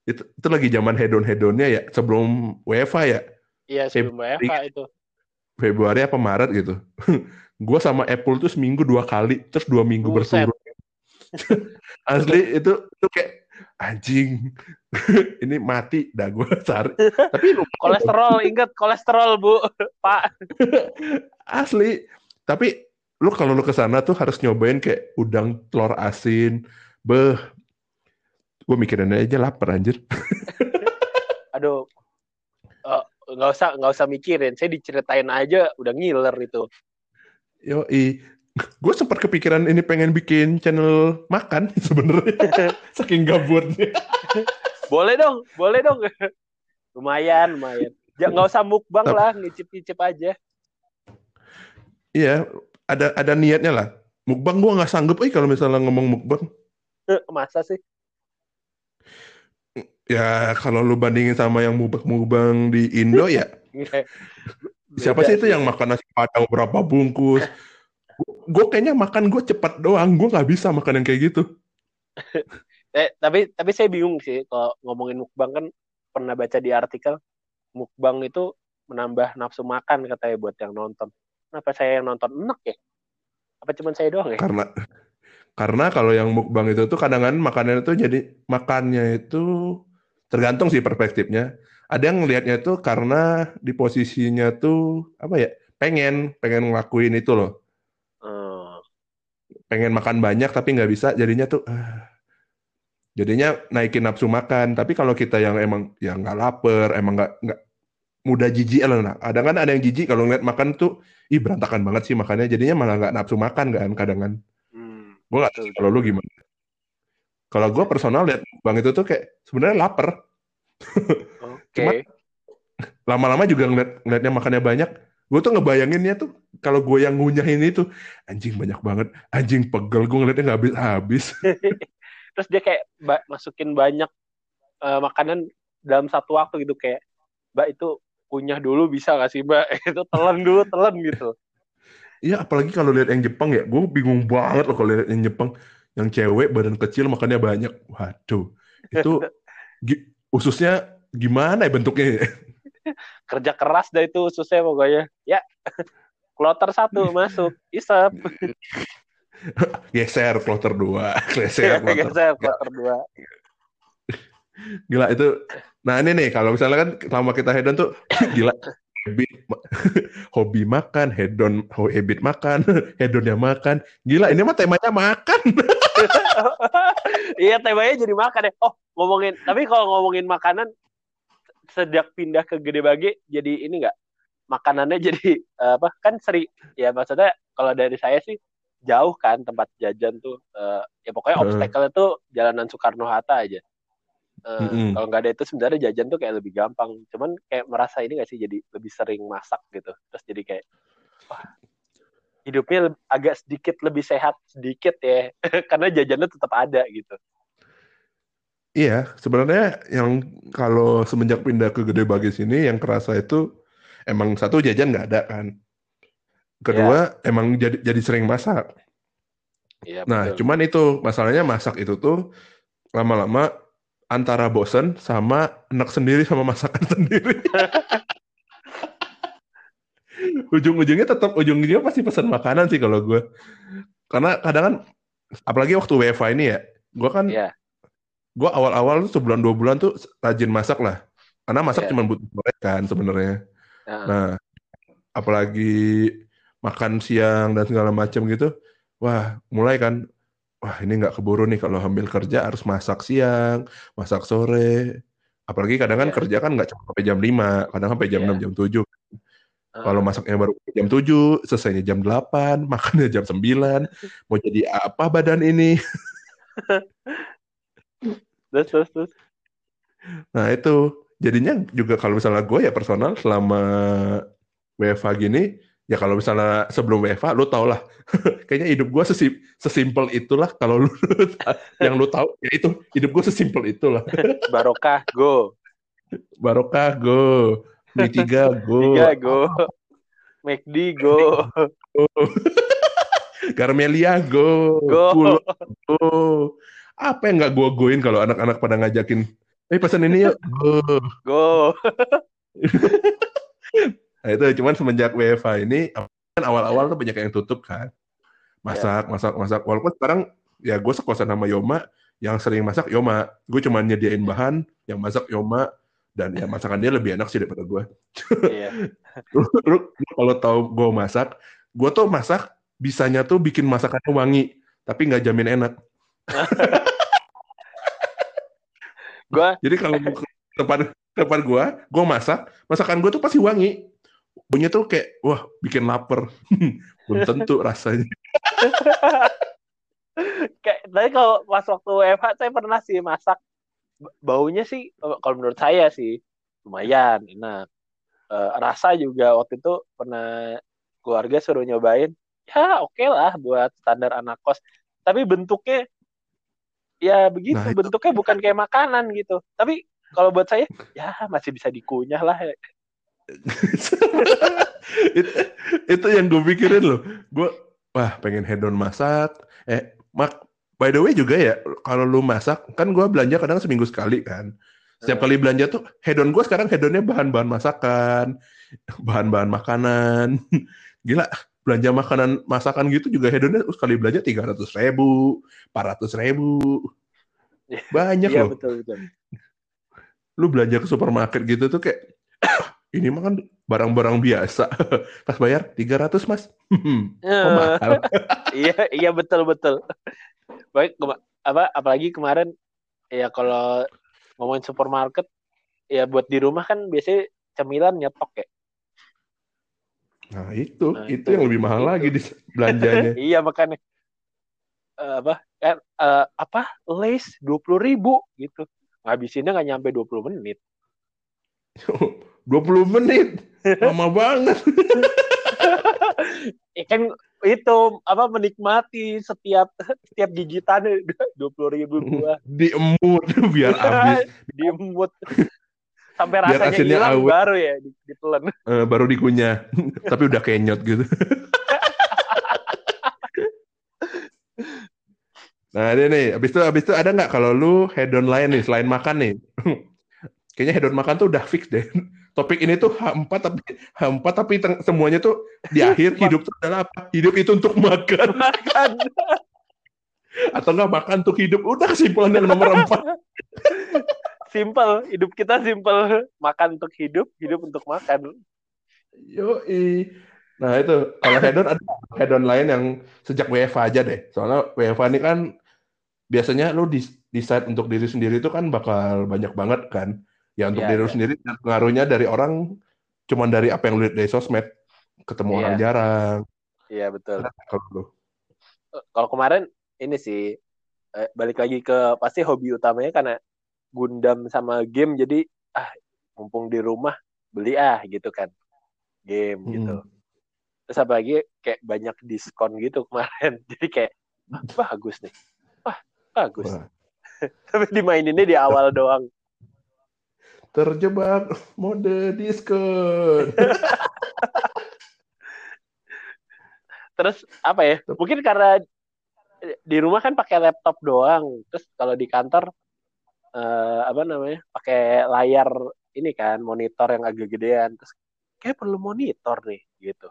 S1: itu, itu lagi zaman hedon-hedonnya ya, sebelum WFA ya?
S2: Iya, sebelum WFA itu
S1: Februari apa Maret gitu. gue sama Apple tuh seminggu dua kali, terus dua minggu berturut. Asli itu itu kayak anjing. ini mati dah gue cari. Tapi
S2: kolesterol ingat kolesterol bu, Pak.
S1: Asli. Tapi lu kalau lu ke sana tuh harus nyobain kayak udang telur asin beh gue mikirin aja lapar anjir
S2: aduh uh, nggak usah nggak usah mikirin. Saya diceritain aja udah ngiler itu.
S1: Yo i gue sempat kepikiran ini pengen bikin channel makan sebenarnya. Saking gabutnya.
S2: Boleh dong boleh dong. Lumayan lumayan. Ya nggak usah mukbang lah ngicip ngicip aja.
S1: Iya ada ada niatnya lah. Mukbang gue nggak sanggup eh kalau misalnya ngomong mukbang.
S2: Masa sih
S1: ya kalau lu bandingin sama yang mukbang di Indo ya. Siapa sih itu yang makan nasi padang berapa bungkus? Gue kayaknya makan gue cepat doang. Gue nggak bisa makan yang kayak gitu.
S2: Eh, tapi tapi saya bingung sih kalau ngomongin mukbang kan pernah baca di artikel mukbang itu menambah nafsu makan katanya buat yang nonton. Kenapa saya yang nonton enak ya? Apa cuma saya doang ya?
S1: Karena karena kalau yang mukbang itu tuh kadang-kadang makannya itu jadi makannya itu tergantung sih perspektifnya. Ada yang ngelihatnya itu karena di posisinya tuh apa ya pengen pengen ngelakuin itu loh. Pengen makan banyak tapi nggak bisa jadinya tuh uh, jadinya naikin nafsu makan. Tapi kalau kita yang emang ya nggak lapar emang nggak nggak mudah jijik lah nah ada kan ada yang jijik kalau ngeliat makan tuh ih berantakan banget sih makannya jadinya malah nggak nafsu makan kan kadang kan gue nggak tahu kalau lu gimana. Kalau gue personal lihat bang itu tuh kayak sebenarnya lapar. Okay. cuma lama-lama juga ngeliat ngeliatnya makannya banyak. Gue tuh ngebayanginnya tuh kalau gue yang ngunyahin itu anjing banyak banget. Anjing pegel. Gue ngeliatnya nggak habis habis.
S2: Terus dia kayak ba masukin banyak uh, makanan dalam satu waktu gitu kayak mbak itu kunyah dulu bisa gak sih mbak? Itu telan dulu telan gitu
S1: iya apalagi kalau lihat yang Jepang ya gue bingung banget loh kalau lihat yang Jepang. Yang cewek badan kecil makannya banyak. Waduh itu ususnya gimana ya bentuknya
S2: kerja keras dah itu susah pokoknya. Ya kloter satu masuk isap
S1: geser kloter dua. Geser
S2: kloter, geser kloter dua.
S1: Gila itu nah ini nih kalau misalnya kan selama kita hedon tuh gila habit hobi makan hedon habit makan hedonnya makan. Gila ini mah temanya makan.
S2: Iya temanya jadi makan ya. Oh ngomongin tapi kalau ngomongin makanan sejak pindah ke Gede Bage jadi ini enggak makanannya jadi uh, apa? Kan seri ya maksudnya kalau dari saya sih jauh kan tempat jajan tuh. Uh, ya pokoknya obstacle itu jalanan Soekarno Hatta aja uh, mm -hmm. kalau nggak ada itu sebenarnya jajan tuh kayak lebih gampang cuman kayak merasa ini gak sih jadi lebih sering masak gitu terus jadi kayak wah, hidupnya agak sedikit lebih sehat sedikit ya karena jajannya tetap ada gitu
S1: Iya, sebenarnya yang kalau semenjak pindah ke Gede Bagi sini yang kerasa itu emang satu jajan nggak ada kan. Kedua yeah. emang jadi jadi sering masak. Yeah, nah, betul. cuman itu masalahnya masak itu tuh lama-lama antara bosen sama enak sendiri sama masakan sendiri. Ujung-ujungnya tetap ujung-ujungnya pasti pesan makanan sih kalau gue. Karena kadang kan apalagi waktu WFA ini ya, gue kan yeah gue awal-awal tuh sebulan dua bulan tuh rajin masak lah karena masak yeah. cuma butuh sore kan sebenarnya uh. nah apalagi makan siang dan segala macam gitu wah mulai kan wah ini nggak keburu nih kalau ambil kerja harus masak siang masak sore apalagi kadang kan yeah. kerja kan nggak cuma sampai jam 5 kadang sampai jam yeah. 6 jam 7 uh. kalau masaknya baru jam 7 selesainya jam 8 makannya jam 9 mau jadi apa badan ini
S2: terus terus terus
S1: nah itu jadinya juga kalau misalnya gue ya personal selama WFA gini ya kalau misalnya sebelum WFA lu tau lah. Kayaknya hidup gue sesim sesimpel itulah kalau lu yang lu tahu ya itu hidup gue sesimpel itulah.
S2: Barokah go.
S1: Barokah go. Mie tiga go.
S2: Tiga go. McD go.
S1: Garmelia go.
S2: Go. Pulo,
S1: go. Apa yang nggak gue goin kalau anak-anak pada ngajakin? Eh pesan ini yuk. Go.
S2: Go
S1: nah itu cuman semenjak WFA ini kan awal-awal tuh banyak yang tutup kan masak yeah. masak masak walaupun sekarang ya gue sekosan sama Yoma yang sering masak Yoma gue cuma nyediain bahan yang masak Yoma dan ya masakan dia lebih enak sih daripada gue. Iya. lu, lu, lu kalau tahu gue masak, gue tuh masak bisanya tuh bikin masakannya wangi, tapi nggak jamin enak.
S2: gua
S1: jadi kalau tempat tempat gua, gua masak, masakan gua tuh pasti wangi. Bunyinya tuh kayak wah bikin lapar. Belum tentu rasanya.
S2: kayak tapi kalau pas waktu WFH saya pernah sih masak baunya sih kalau menurut saya sih lumayan enak. Uh, rasa juga waktu itu pernah keluarga suruh nyobain ya oke okay lah buat standar anak kos tapi bentuknya ya begitu nah, bentuknya bukan kayak makanan gitu tapi kalau buat saya ya masih bisa dikunyah lah
S1: itu, itu yang gue pikirin loh. Gue wah pengen hedon masak. Eh mak by the way juga ya kalau lu masak kan gue belanja kadang seminggu sekali kan. Setiap kali belanja tuh hedon gue sekarang hedonnya bahan-bahan masakan bahan-bahan makanan. Gila belanja makanan masakan gitu juga hedonnya sekali belanja tiga ratus ribu empat ratus ribu. Iya, banyak iya, loh. betul, betul. lu belanja ke supermarket gitu tuh kayak ini mah kan barang-barang biasa. Pas bayar tiga ratus mas. Oh,
S2: mahal? Iya iya betul betul. Baik apa apalagi kemarin ya kalau ngomongin supermarket ya buat di rumah kan biasanya cemilan nyetok ya.
S1: Nah itu nah, itu, itu yang lebih mahal itu. lagi di belanjanya.
S2: Iya makanya. Uh, apa kan uh, apa lace dua puluh ribu gitu. Ngabisinnya nggak nyampe 20 menit
S1: 20 menit. Lama banget.
S2: Ya kan itu apa menikmati setiap setiap gigitan. Dua puluh ribu gua.
S1: diemut biar habis.
S2: Diemut. Sampai rasanya hilang awet. baru ya ditelan.
S1: Uh, baru dikunyah. Tapi udah kenyot gitu. Nah ini nih. Abis itu abis itu ada nggak kalau lu hedon lain nih selain makan nih kayaknya hedon makan tuh udah fix deh topik ini tuh H4 tapi H4 tapi semuanya tuh di akhir hidup tuh adalah apa? Hidup itu untuk makan. Makan. Atau enggak makan untuk hidup. Udah kesimpulan yang nomor 4.
S2: simple, hidup kita simple. Makan untuk hidup, hidup untuk makan.
S1: Yo, Nah itu kalau hedon ada hedon lain yang sejak WFA aja deh. Soalnya WFA ini kan biasanya lu decide untuk diri sendiri itu kan bakal banyak banget kan Ya untuk yeah, diri yeah. sendiri pengaruhnya dari orang cuman dari apa yang lu lihat dari sosmed, ketemu yeah. orang jarang.
S2: Iya yeah, betul. Kalau eh, Kalau kemarin ini sih eh, balik lagi ke pasti hobi utamanya karena Gundam sama game jadi ah mumpung di rumah beli ah gitu kan game hmm. gitu. Terus apa lagi kayak banyak diskon gitu kemarin. Jadi kayak ah, bagus nih. Wah, bagus. Wah. Tapi dimaininnya di awal doang
S1: terjebak mode diskon.
S2: Terus apa ya? Mungkin karena di rumah kan pakai laptop doang. Terus kalau di kantor uh, apa namanya? Pakai layar ini kan monitor yang agak gedean. Terus kayak perlu monitor nih gitu.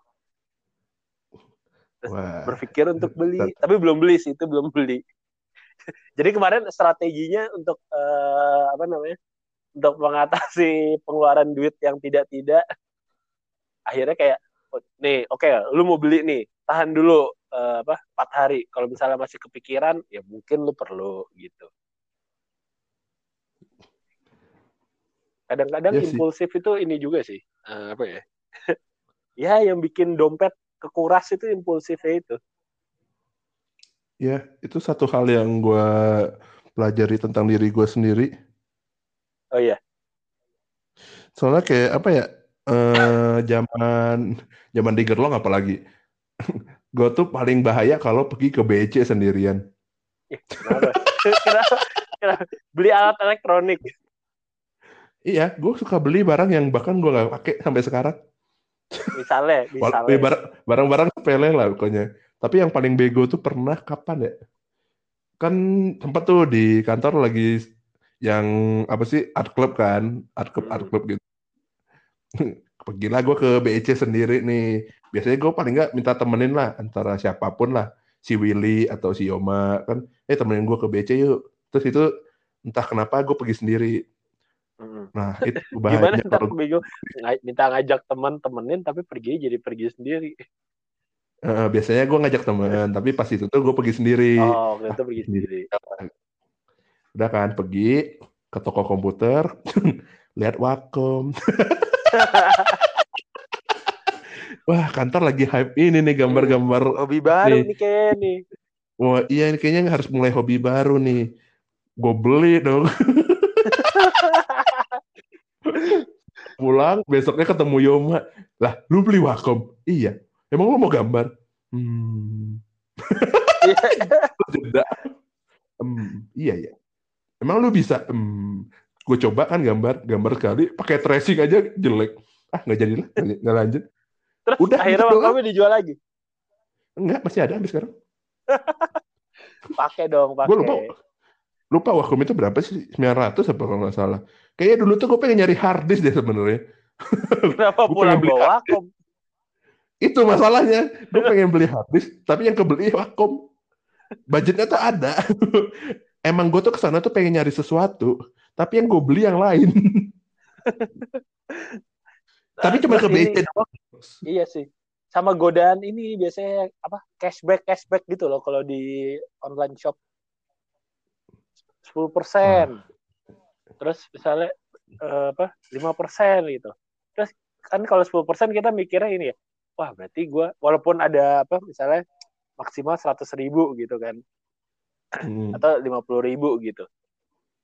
S2: Terus Wah. berpikir untuk beli, tapi belum beli sih, itu belum beli. Jadi kemarin strateginya untuk uh, apa namanya? Untuk mengatasi pengeluaran duit yang tidak-tidak akhirnya kayak oh, nih oke okay, lu mau beli nih tahan dulu uh, apa empat hari. Kalau misalnya masih kepikiran ya mungkin lu perlu gitu. Kadang-kadang ya impulsif itu ini juga sih uh, apa ya? Ya yang bikin dompet kekuras itu impulsifnya itu.
S1: Ya itu satu hal yang gue pelajari tentang diri gue sendiri
S2: Oh iya.
S1: Soalnya kayak apa ya? Eh zaman zaman di Gerlong apalagi. gue tuh paling bahaya kalau pergi ke BC sendirian.
S2: Kenapa? kenapa? kenapa? Beli alat elektronik.
S1: Iya, gue suka beli barang yang bahkan gue nggak pakai sampai sekarang.
S2: Misalnya, misalnya.
S1: Barang-barang sepele lah pokoknya. Tapi yang paling bego tuh pernah kapan ya? Kan tempat tuh di kantor lagi yang apa sih art club kan art club art hmm. club gitu. Pergilah gue ke BEC sendiri nih. Biasanya gue paling nggak minta temenin lah antara siapa pun lah. Si Willy atau si Yoma kan. Eh temenin gue ke BEC yuk. Terus itu entah kenapa gue pergi sendiri.
S2: Hmm. nah itu gimana ntar bego minta ngajak teman temenin tapi pergi jadi pergi sendiri.
S1: Uh, biasanya gue ngajak temen, tapi pas itu tuh gue pergi sendiri.
S2: Oh, itu pergi sendiri.
S1: Udah kan, pergi ke toko komputer, lihat Wacom. Wah, kantor lagi hype ini nih gambar-gambar.
S2: Hobi baru nih, nih kayaknya nih.
S1: Wah, iya ini kayaknya harus mulai hobi baru nih. Gue beli dong. Pulang, besoknya ketemu Yoma. Lah, lu beli Wacom? Iya. Emang lu mau gambar? Hmm. Jeda. Hmm, iya ya. Emang lu bisa? Hmm. Gue coba kan gambar, gambar sekali, pakai tracing aja jelek. Ah nggak jadi lah, nggak lanjut.
S2: Terus Udah, akhirnya gitu kamu dijual lagi?
S1: Enggak, masih ada sampai sekarang.
S2: pakai dong, pakai.
S1: Gue lupa, lupa Wacom itu berapa sih? 900 apa kalau nggak salah. Kayaknya dulu tuh gue pengen nyari hard disk deh sebenarnya.
S2: Kenapa pulang bawa Wacom?
S1: Itu masalahnya. Gue pengen beli habis, tapi yang kebeli Wacom. Budgetnya tuh ada. Emang gue tuh ke sana tuh pengen nyari sesuatu, tapi yang gue beli yang lain. tapi cuma ke BC doang.
S2: Iya sih. Sama godaan ini biasanya apa cashback cashback gitu loh kalau di online shop. 10% persen. Ah. Terus misalnya uh, apa? 5% gitu. Terus kan kalau 10% kita mikirnya ini ya, wah berarti gue walaupun ada apa misalnya maksimal seratus ribu gitu kan hmm. atau lima puluh ribu gitu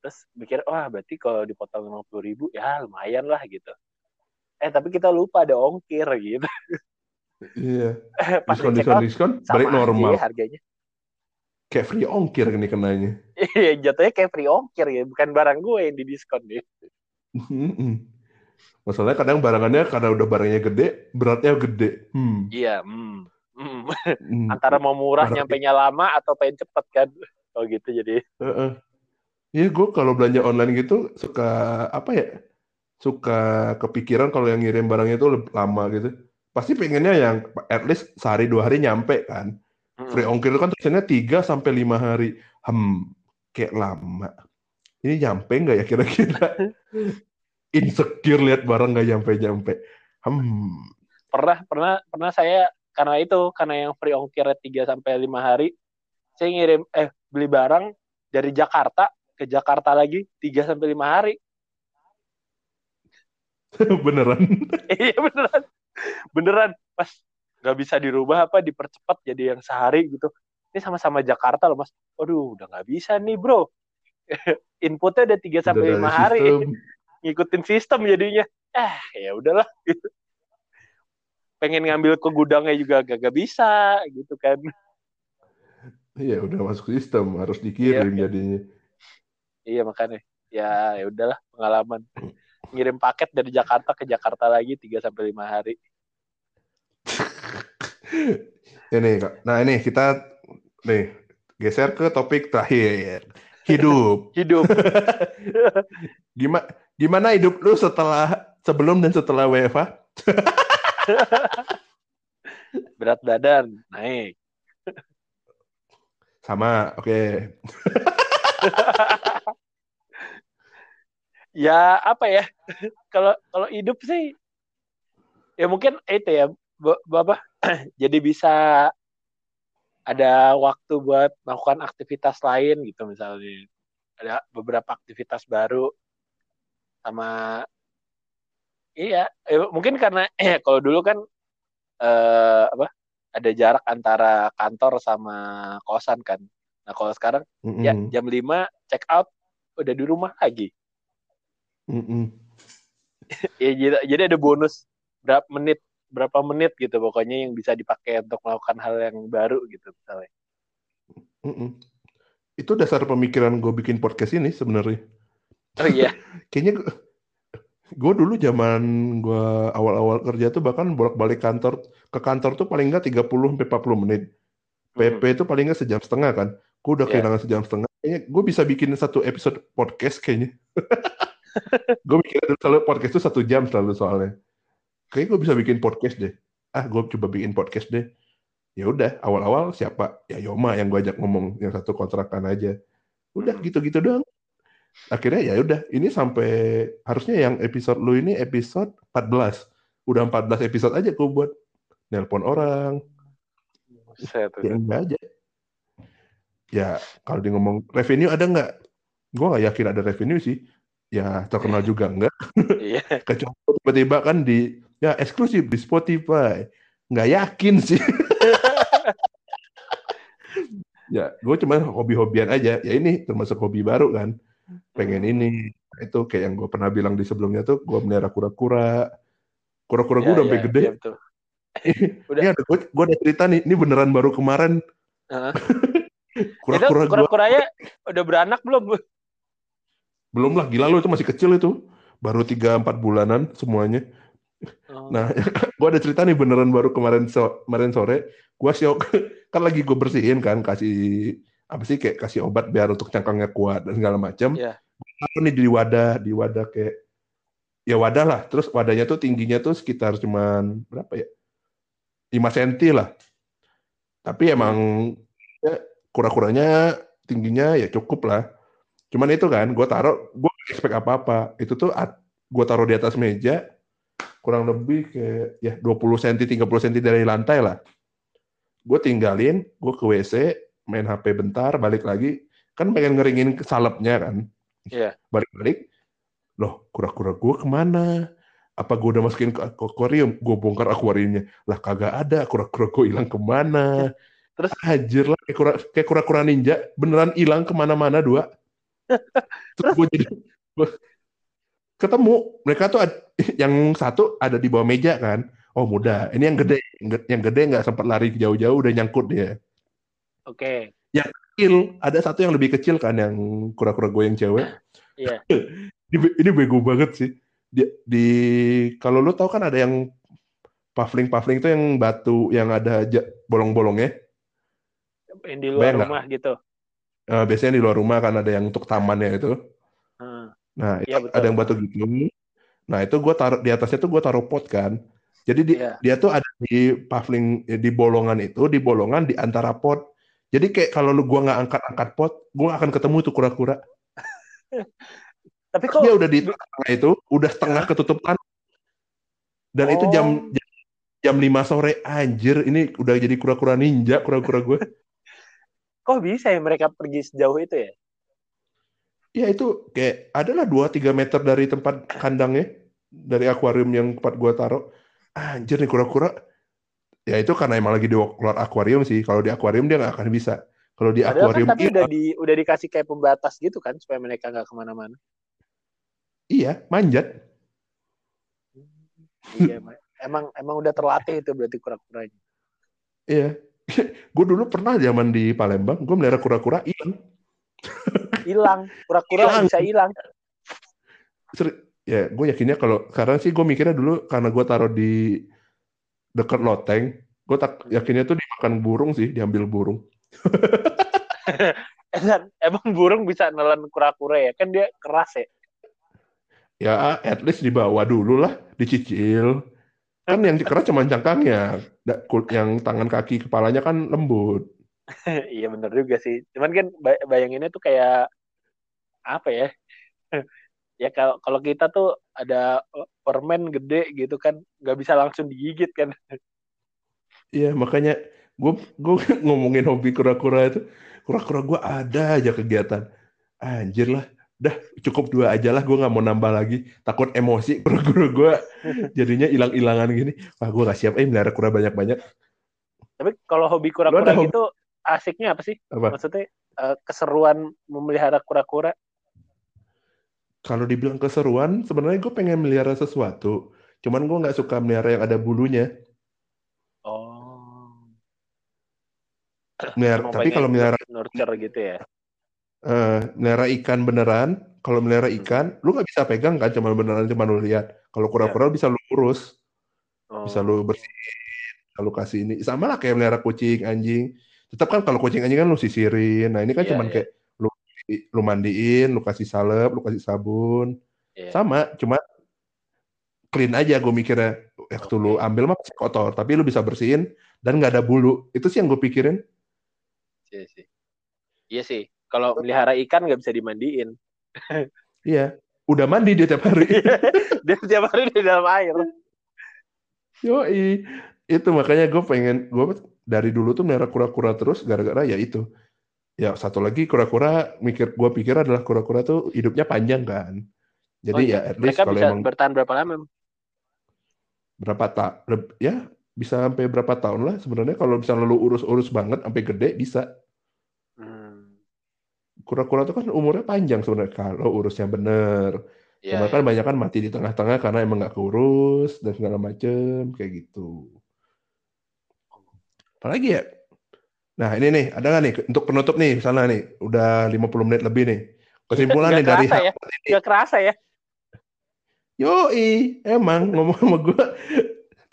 S2: terus mikir wah berarti kalau dipotong lima puluh ribu ya lumayan lah gitu eh tapi kita lupa ada ongkir gitu
S1: iya pas diskon diskon diskon balik normal
S2: harganya
S1: kayak free ongkir ini kenanya
S2: iya jatuhnya kayak free ongkir ya bukan barang gue yang didiskon deh
S1: Masalahnya kadang barangannya karena udah barangnya gede, beratnya gede.
S2: Hmm. Iya. Hmm. Hmm. hmm. Antara mau murah nyampe lama atau pengen cepet kan. Oh gitu jadi.
S1: Iya, uh -uh. Ya, gue kalau belanja online gitu suka apa ya? Suka kepikiran kalau yang ngirim barangnya itu lama gitu. Pasti pengennya yang at least sehari dua hari nyampe kan. Hmm. Free ongkir itu kan tulisannya tiga sampai lima hari. Hmm, kayak lama. Ini nyampe nggak ya kira-kira? insecure lihat barang nggak nyampe nyampe hmm.
S2: pernah pernah pernah saya karena itu karena yang free ongkir 3 sampai lima hari saya ngirim eh beli barang dari Jakarta ke Jakarta lagi 3 sampai lima hari.
S1: Beneran?
S2: Iya beneran. Beneran. Pas nggak bisa dirubah apa dipercepat jadi yang sehari gitu. Ini sama-sama Jakarta loh mas. Waduh udah nggak bisa nih bro. Inputnya udah 3 sampai lima hari. ngikutin sistem jadinya. Eh ya udahlah. gitu pengen ngambil ke gudangnya juga gak, gak bisa gitu kan.
S1: Iya udah masuk sistem harus dikirim iya, jadinya.
S2: Iya makanya. Ya ya udahlah pengalaman. Ngirim paket dari Jakarta ke Jakarta lagi 3 sampai lima hari.
S1: Ini kak. Nah ini kita nih geser ke topik terakhir. Hidup.
S2: Hidup.
S1: Gimana Gimana hidup lu setelah sebelum dan setelah WFA?
S2: Berat badan naik.
S1: Sama, oke. Okay.
S2: ya apa ya? Kalau kalau hidup sih ya mungkin itu ya, Bapak jadi bisa ada waktu buat melakukan aktivitas lain gitu misalnya. Ada beberapa aktivitas baru sama iya eh, mungkin karena eh kalau dulu kan eh, apa ada jarak antara kantor sama kosan kan nah kalau sekarang mm -hmm. ya jam 5 check out udah di rumah lagi mm -hmm. ya jadi, jadi ada bonus berapa menit berapa menit gitu pokoknya yang bisa dipakai untuk melakukan hal yang baru gitu misalnya
S1: mm -mm. itu dasar pemikiran gue bikin podcast ini sebenarnya
S2: Oh iya.
S1: Kayaknya gue dulu zaman gue awal-awal kerja tuh bahkan bolak-balik kantor ke kantor tuh paling nggak 30 sampai 40 menit. PP hmm. itu paling nggak sejam setengah kan. Gue udah yeah. kehilangan sejam setengah. Kayaknya gue bisa bikin satu episode podcast kayaknya. gue dulu selalu podcast itu satu jam selalu soalnya. Kayaknya gue bisa bikin podcast deh. Ah, gue coba bikin podcast deh. Ya udah, awal-awal siapa? Ya Yoma yang gue ajak ngomong yang satu kontrakan aja. Udah gitu-gitu doang akhirnya ya udah ini sampai harusnya yang episode lu ini episode 14 udah 14 episode aja gue buat. Nelpon orang. Ya enggak aja. Ya kalau dia ngomong revenue ada nggak gue nggak yakin ada revenue sih. Ya terkenal juga enggak. Iya. kecuali tiba-tiba kan di ya eksklusif di Spotify. Nggak yakin sih. Ya gue cuma hobi-hobian aja. Ya ini termasuk hobi baru kan pengen ini. Itu kayak yang gue pernah bilang di sebelumnya tuh gue melihara kura-kura. Kura-kura gue ya, udah sampai ya, gede. ya, betul. udah. ini ada gue, gue ada cerita nih ini beneran baru kemarin.
S2: Kura-kura gue kura-kuranya udah beranak belum?
S1: Belum lah gila lo itu masih kecil itu. Baru tiga empat bulanan semuanya. Oh. nah gue ada cerita nih beneran baru kemarin so kemarin sore. Gue siok kan lagi gue bersihin kan kasih apa sih kayak kasih obat biar untuk cangkangnya kuat dan segala macam. Yeah. nih di wadah, di wadah kayak ya wadah lah. Terus wadahnya tuh tingginya tuh sekitar cuman berapa ya? 5 cm lah. Tapi emang ya, kura-kuranya tingginya ya cukup lah. Cuman itu kan, gue taruh, gue expect apa-apa. Itu tuh gue taruh di atas meja, kurang lebih kayak ya 20 cm, 30 cm dari lantai lah. Gue tinggalin, gue ke WC, main HP bentar, balik lagi, kan pengen ngeringin salepnya kan.
S2: Iya. Yeah.
S1: Balik-balik, loh kura-kura gue ke mana? Apa gue udah masukin ke akuarium? Gue bongkar akuariumnya. Lah kagak ada, kura-kura gue hilang ke mana? Terus hajar lah kayak kura kayak kura-kura ninja, beneran hilang ke mana-mana dua. Terus gue jadi gua, ketemu mereka tuh ad, yang satu ada di bawah meja kan. Oh mudah, ini yang gede, yang gede nggak sempat lari jauh-jauh udah nyangkut dia.
S2: Oke. Okay.
S1: Yang kecil, ada satu yang lebih kecil kan yang kura-kura gue yang cewek.
S2: Iya.
S1: ini, ini bego banget sih. Di, di kalau lu tahu kan ada yang pavling-pavling itu yang batu yang ada bolong-bolongnya.
S2: Yang di luar Bayang rumah gak? gitu.
S1: Uh, biasanya di luar rumah kan ada yang untuk tamannya itu. Hmm. Nah, ya, ada yang batu gitu. Nah, itu gue taruh di atasnya tuh gue taruh pot kan. Jadi di, yeah. dia tuh ada di pavling di bolongan itu, di bolongan di antara pot. Jadi kayak kalau lu gua nggak angkat-angkat pot, gua akan ketemu tuh kura-kura. Tapi kok dia udah di tengah itu, udah setengah ketutupan. Dan oh. itu jam, oh. jam jam 5 sore anjir, ini udah jadi kura-kura ninja kura-kura gue.
S2: kok bisa ya mereka pergi sejauh itu ya?
S1: Ya itu kayak adalah 2 3 meter dari tempat kandangnya dari akuarium yang tempat gua taruh. Anjir nih kura-kura ya itu karena emang lagi di luar akuarium sih. Kalau di akuarium dia nggak akan bisa. Kalau di Padahal akuarium
S2: kan, tapi udah di udah dikasih kayak pembatas gitu kan supaya mereka nggak ke mana-mana.
S1: Iya, manjat.
S2: iya, emang emang udah terlatih itu berarti kura-kuranya.
S1: Iya. gue dulu pernah zaman di Palembang, gue melihara kura-kura hilang.
S2: Hilang, kura-kura bisa hilang.
S1: Ya, gue yakinnya kalau sekarang sih gue mikirnya dulu karena gue taruh di dekat loteng, gue tak yakinnya tuh dimakan burung sih, diambil burung.
S2: Emang burung bisa nelen kura-kura ya? Kan dia keras ya?
S1: Ya, at least dibawa dulu lah, dicicil. Kan yang keras cuma cangkangnya, yang tangan kaki kepalanya kan lembut.
S2: iya bener juga sih. Cuman kan bayanginnya tuh kayak apa ya? ya kalau kalau kita tuh ada eh, permen gede gitu kan nggak bisa langsung digigit kan.
S1: Iya makanya gue gue ngomongin hobi kura-kura itu kura-kura gue ada aja kegiatan. Anjir lah dah cukup dua aja lah gue nggak mau nambah lagi. Takut emosi kura-kura gue jadinya hilang-hilangan gini. Wah gue gak siap eh melihara kura banyak-banyak.
S2: Tapi kalau hobi kura-kura gitu asiknya apa sih? Apa? maksudnya uh, keseruan memelihara kura-kura
S1: kalau dibilang keseruan, sebenarnya gue pengen melihara sesuatu. Cuman gue nggak suka melihara yang ada bulunya.
S2: Oh.
S1: Melihara, tapi kalau melihara
S2: nurture gitu ya.
S1: Uh, melihara ikan beneran, kalau melihara hmm. ikan, hmm. lu nggak bisa pegang kan, cuma beneran cuma lu lihat. Kalau kura-kura ya. bisa lu urus, oh. bisa lu bersihin, kalau kasih ini. Sama lah kayak melihara kucing, anjing. Tetap kan kalau kucing anjing kan lu sisirin. Nah ini kan yeah, cuman yeah. kayak lu mandiin, lu kasih salep, lu kasih sabun. Yeah. Sama, cuma clean aja gue mikirnya. Waktu okay. lu ambil mah masih kotor, tapi lu bisa bersihin dan nggak ada bulu. Itu sih yang gue pikirin.
S2: Iya sih. Iya sih. Kalau melihara ikan nggak bisa dimandiin.
S1: iya. Udah mandi dia tiap hari.
S2: dia tiap hari di dalam air.
S1: Yoi. Itu makanya gue pengen, gue dari dulu tuh merah kura-kura terus gara-gara ya itu. Ya satu lagi kura-kura mikir gua pikir adalah kura-kura tuh hidupnya panjang kan. Jadi oh, iya. ya at least
S2: kalau emang bertahan berapa lama?
S1: Berapa tak ya bisa sampai berapa tahun lah sebenarnya kalau misalnya lu urus-urus banget sampai gede bisa. Hmm. Kura-kura tuh kan umurnya panjang sebenarnya kalau urusnya bener. Ya, Cuma ya. kan banyak kan mati di tengah-tengah karena emang nggak keurus dan segala macem kayak gitu. Apalagi ya? Nah ini nih, ada nggak nih untuk penutup nih misalnya nih, udah 50 menit lebih nih. Kesimpulan nih dari
S2: ya. ini. Gak kerasa ya?
S1: Yoi, emang ngomong sama gue,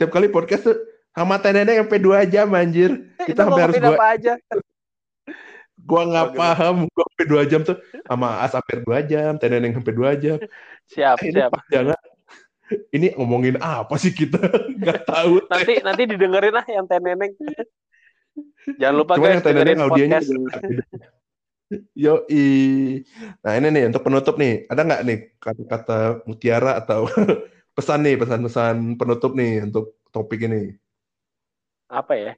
S1: tiap kali podcast tuh sama nenek sampai dua jam anjir.
S2: Kita sampai harus gua... apa aja.
S1: Gua nggak paham, gua sampai dua jam tuh sama As sampai dua jam, Teneneng sampai dua jam.
S2: Siap, eh, siap.
S1: Jangan. Ini ngomongin apa sih kita? Gak tahu.
S2: nanti nanti didengerin lah yang Teneneng. Jangan lupa Cuma guys, yang Teneneng audionya
S1: Yo i. Nah ini nih untuk penutup nih, ada nggak nih kata-kata mutiara atau pesan nih pesan-pesan penutup nih untuk topik ini?
S2: Apa ya?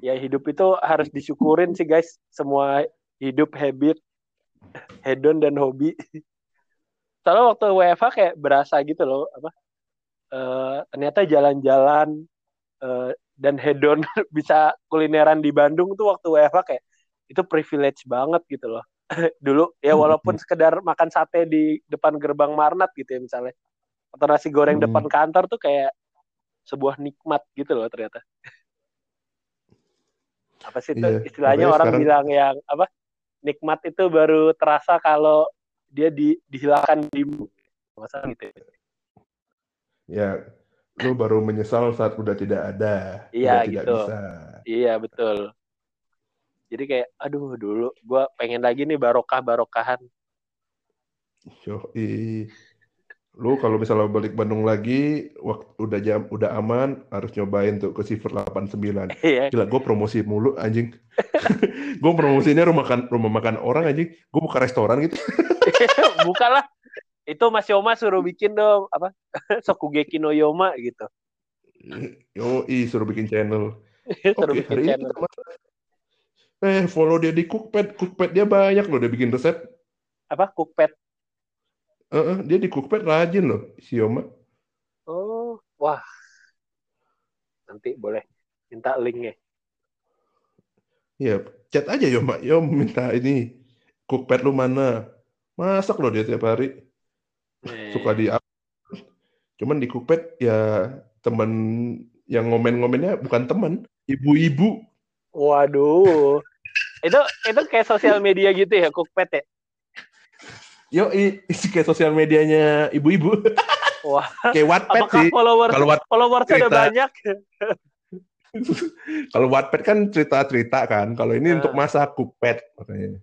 S2: ya hidup itu harus disyukurin sih guys semua hidup habit hedon dan hobi soalnya waktu WFH kayak berasa gitu loh apa uh, ternyata jalan-jalan uh, dan hedon bisa kulineran di Bandung tuh waktu WFH kayak itu privilege banget gitu loh dulu ya hmm. walaupun sekedar makan sate di depan gerbang Marnat gitu ya misalnya atau nasi goreng hmm. depan kantor tuh kayak sebuah nikmat gitu loh ternyata apa sih itu yeah. istilahnya orang sekarang... bilang yang apa nikmat itu baru terasa kalau dia di, dihilangkan di masa gitu
S1: ya lu baru menyesal saat udah tidak ada
S2: iya gitu tidak bisa. iya betul. Jadi kayak aduh dulu gue pengen lagi nih barokah barokahan
S1: Yo, lu kalau misalnya balik Bandung lagi waktu udah jam udah aman harus nyobain tuh ke Silver 89 iya. gila gue promosi mulu anjing. Gue promosinya rumah makan rumah makan orang anjing. Gue buka restoran gitu.
S2: Buka lah itu Mas Yoma suruh bikin dong apa Sokugeki no Yoma gitu
S1: yo i suruh bikin channel suruh okay, bikin channel. ini eh follow dia di Cookpad Cookpad dia banyak loh dia bikin resep
S2: apa Cookpad
S1: Uh, dia di Cookpad rajin loh, si Yoma.
S2: Oh, wah. Nanti boleh minta linknya.
S1: Iya, chat aja Yoma. Yom minta ini Cookpad lu mana? Masak loh dia tiap hari. Suka di Cuman di Cookpad ya teman yang ngomen-ngomennya bukan teman, ibu-ibu.
S2: Waduh. itu itu kayak sosial media gitu ya Cookpad ya?
S1: Yo, isi kayak sosial medianya ibu-ibu.
S2: Wah.
S1: kayak Wattpad sih.
S2: Follower, Kalau Watt, followersnya udah banyak.
S1: Kalau Wattpad kan cerita-cerita kan. Kalau ini nah. untuk masa kupet makanya.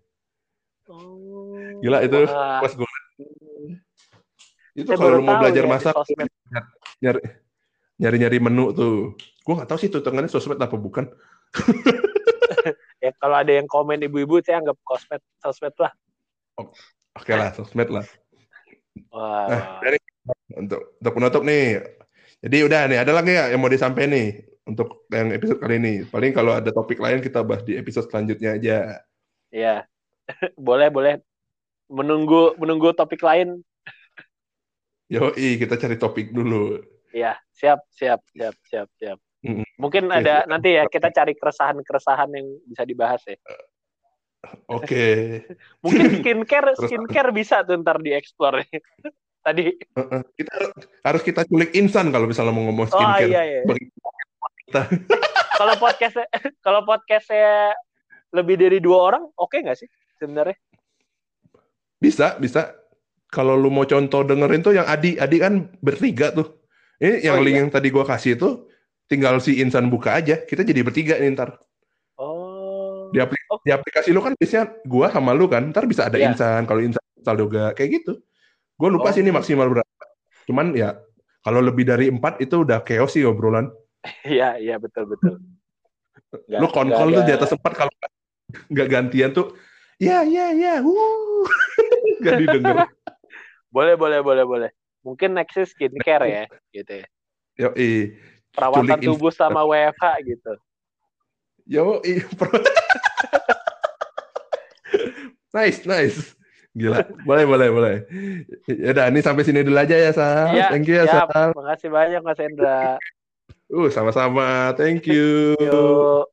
S1: Oh. Gila itu Wah. pas gue itu kalau mau belajar ya, masak nyari nyari nyari menu tuh gue nggak tahu sih tutangannya sosmed apa bukan
S2: ya kalau ada yang komen ibu-ibu saya anggap sosmed sosmed lah
S1: oh, Oke lah, sosmed lah. Wah. Nah, dari, untuk untuk penutup nih. Jadi udah nih, ada lagi ya yang mau disampaikan nih untuk yang episode kali ini. Paling kalau ada topik lain kita bahas di episode selanjutnya aja.
S2: Iya. boleh, boleh. Menunggu menunggu topik lain.
S1: Yo, kita cari topik dulu.
S2: Iya, siap, siap, siap, siap, siap. Mungkin ada nanti ya kita cari keresahan-keresahan yang bisa dibahas ya.
S1: Oke. Okay.
S2: Mungkin skincare skincare bisa tuh ntar dieksplor. Tadi
S1: kita harus kita culik insan kalau misalnya mau ngomong oh, skincare. Oh iya iya.
S2: kalau podcast kalau podcastnya lebih dari dua orang, oke okay nggak sih sebenarnya?
S1: Bisa bisa. Kalau lu mau contoh dengerin tuh yang Adi, Adi kan bertiga tuh. Ini yang oh, link iya. yang tadi gua kasih itu tinggal si insan buka aja. Kita jadi bertiga nih ntar. Di, aplik oh. di aplikasi lu kan biasanya gua sama lu kan, ntar bisa ada yeah. insan, kalau insan juga kayak gitu. Gua lupa oh. sih ini maksimal berapa. Cuman ya kalau lebih dari empat itu udah chaos sih obrolan.
S2: Iya, iya betul betul.
S1: Gak, lu konkol tuh di atas empat kalau nggak gantian tuh, ya ya ya, wuh, nggak didengar.
S2: Boleh boleh boleh boleh. Mungkin next skincare ya, gitu ya.
S1: Yo,
S2: Perawatan tubuh sama WFH gitu.
S1: Yo, nice, nice. Gila, boleh, boleh, boleh. Ya udah, ini sampai sini dulu aja ya, Sal.
S2: Ya,
S1: Thank you ya,
S2: siap.
S1: Sal.
S2: Makasih banyak, Mas Endra.
S1: Uh, sama-sama. Thank you.
S2: Yuk.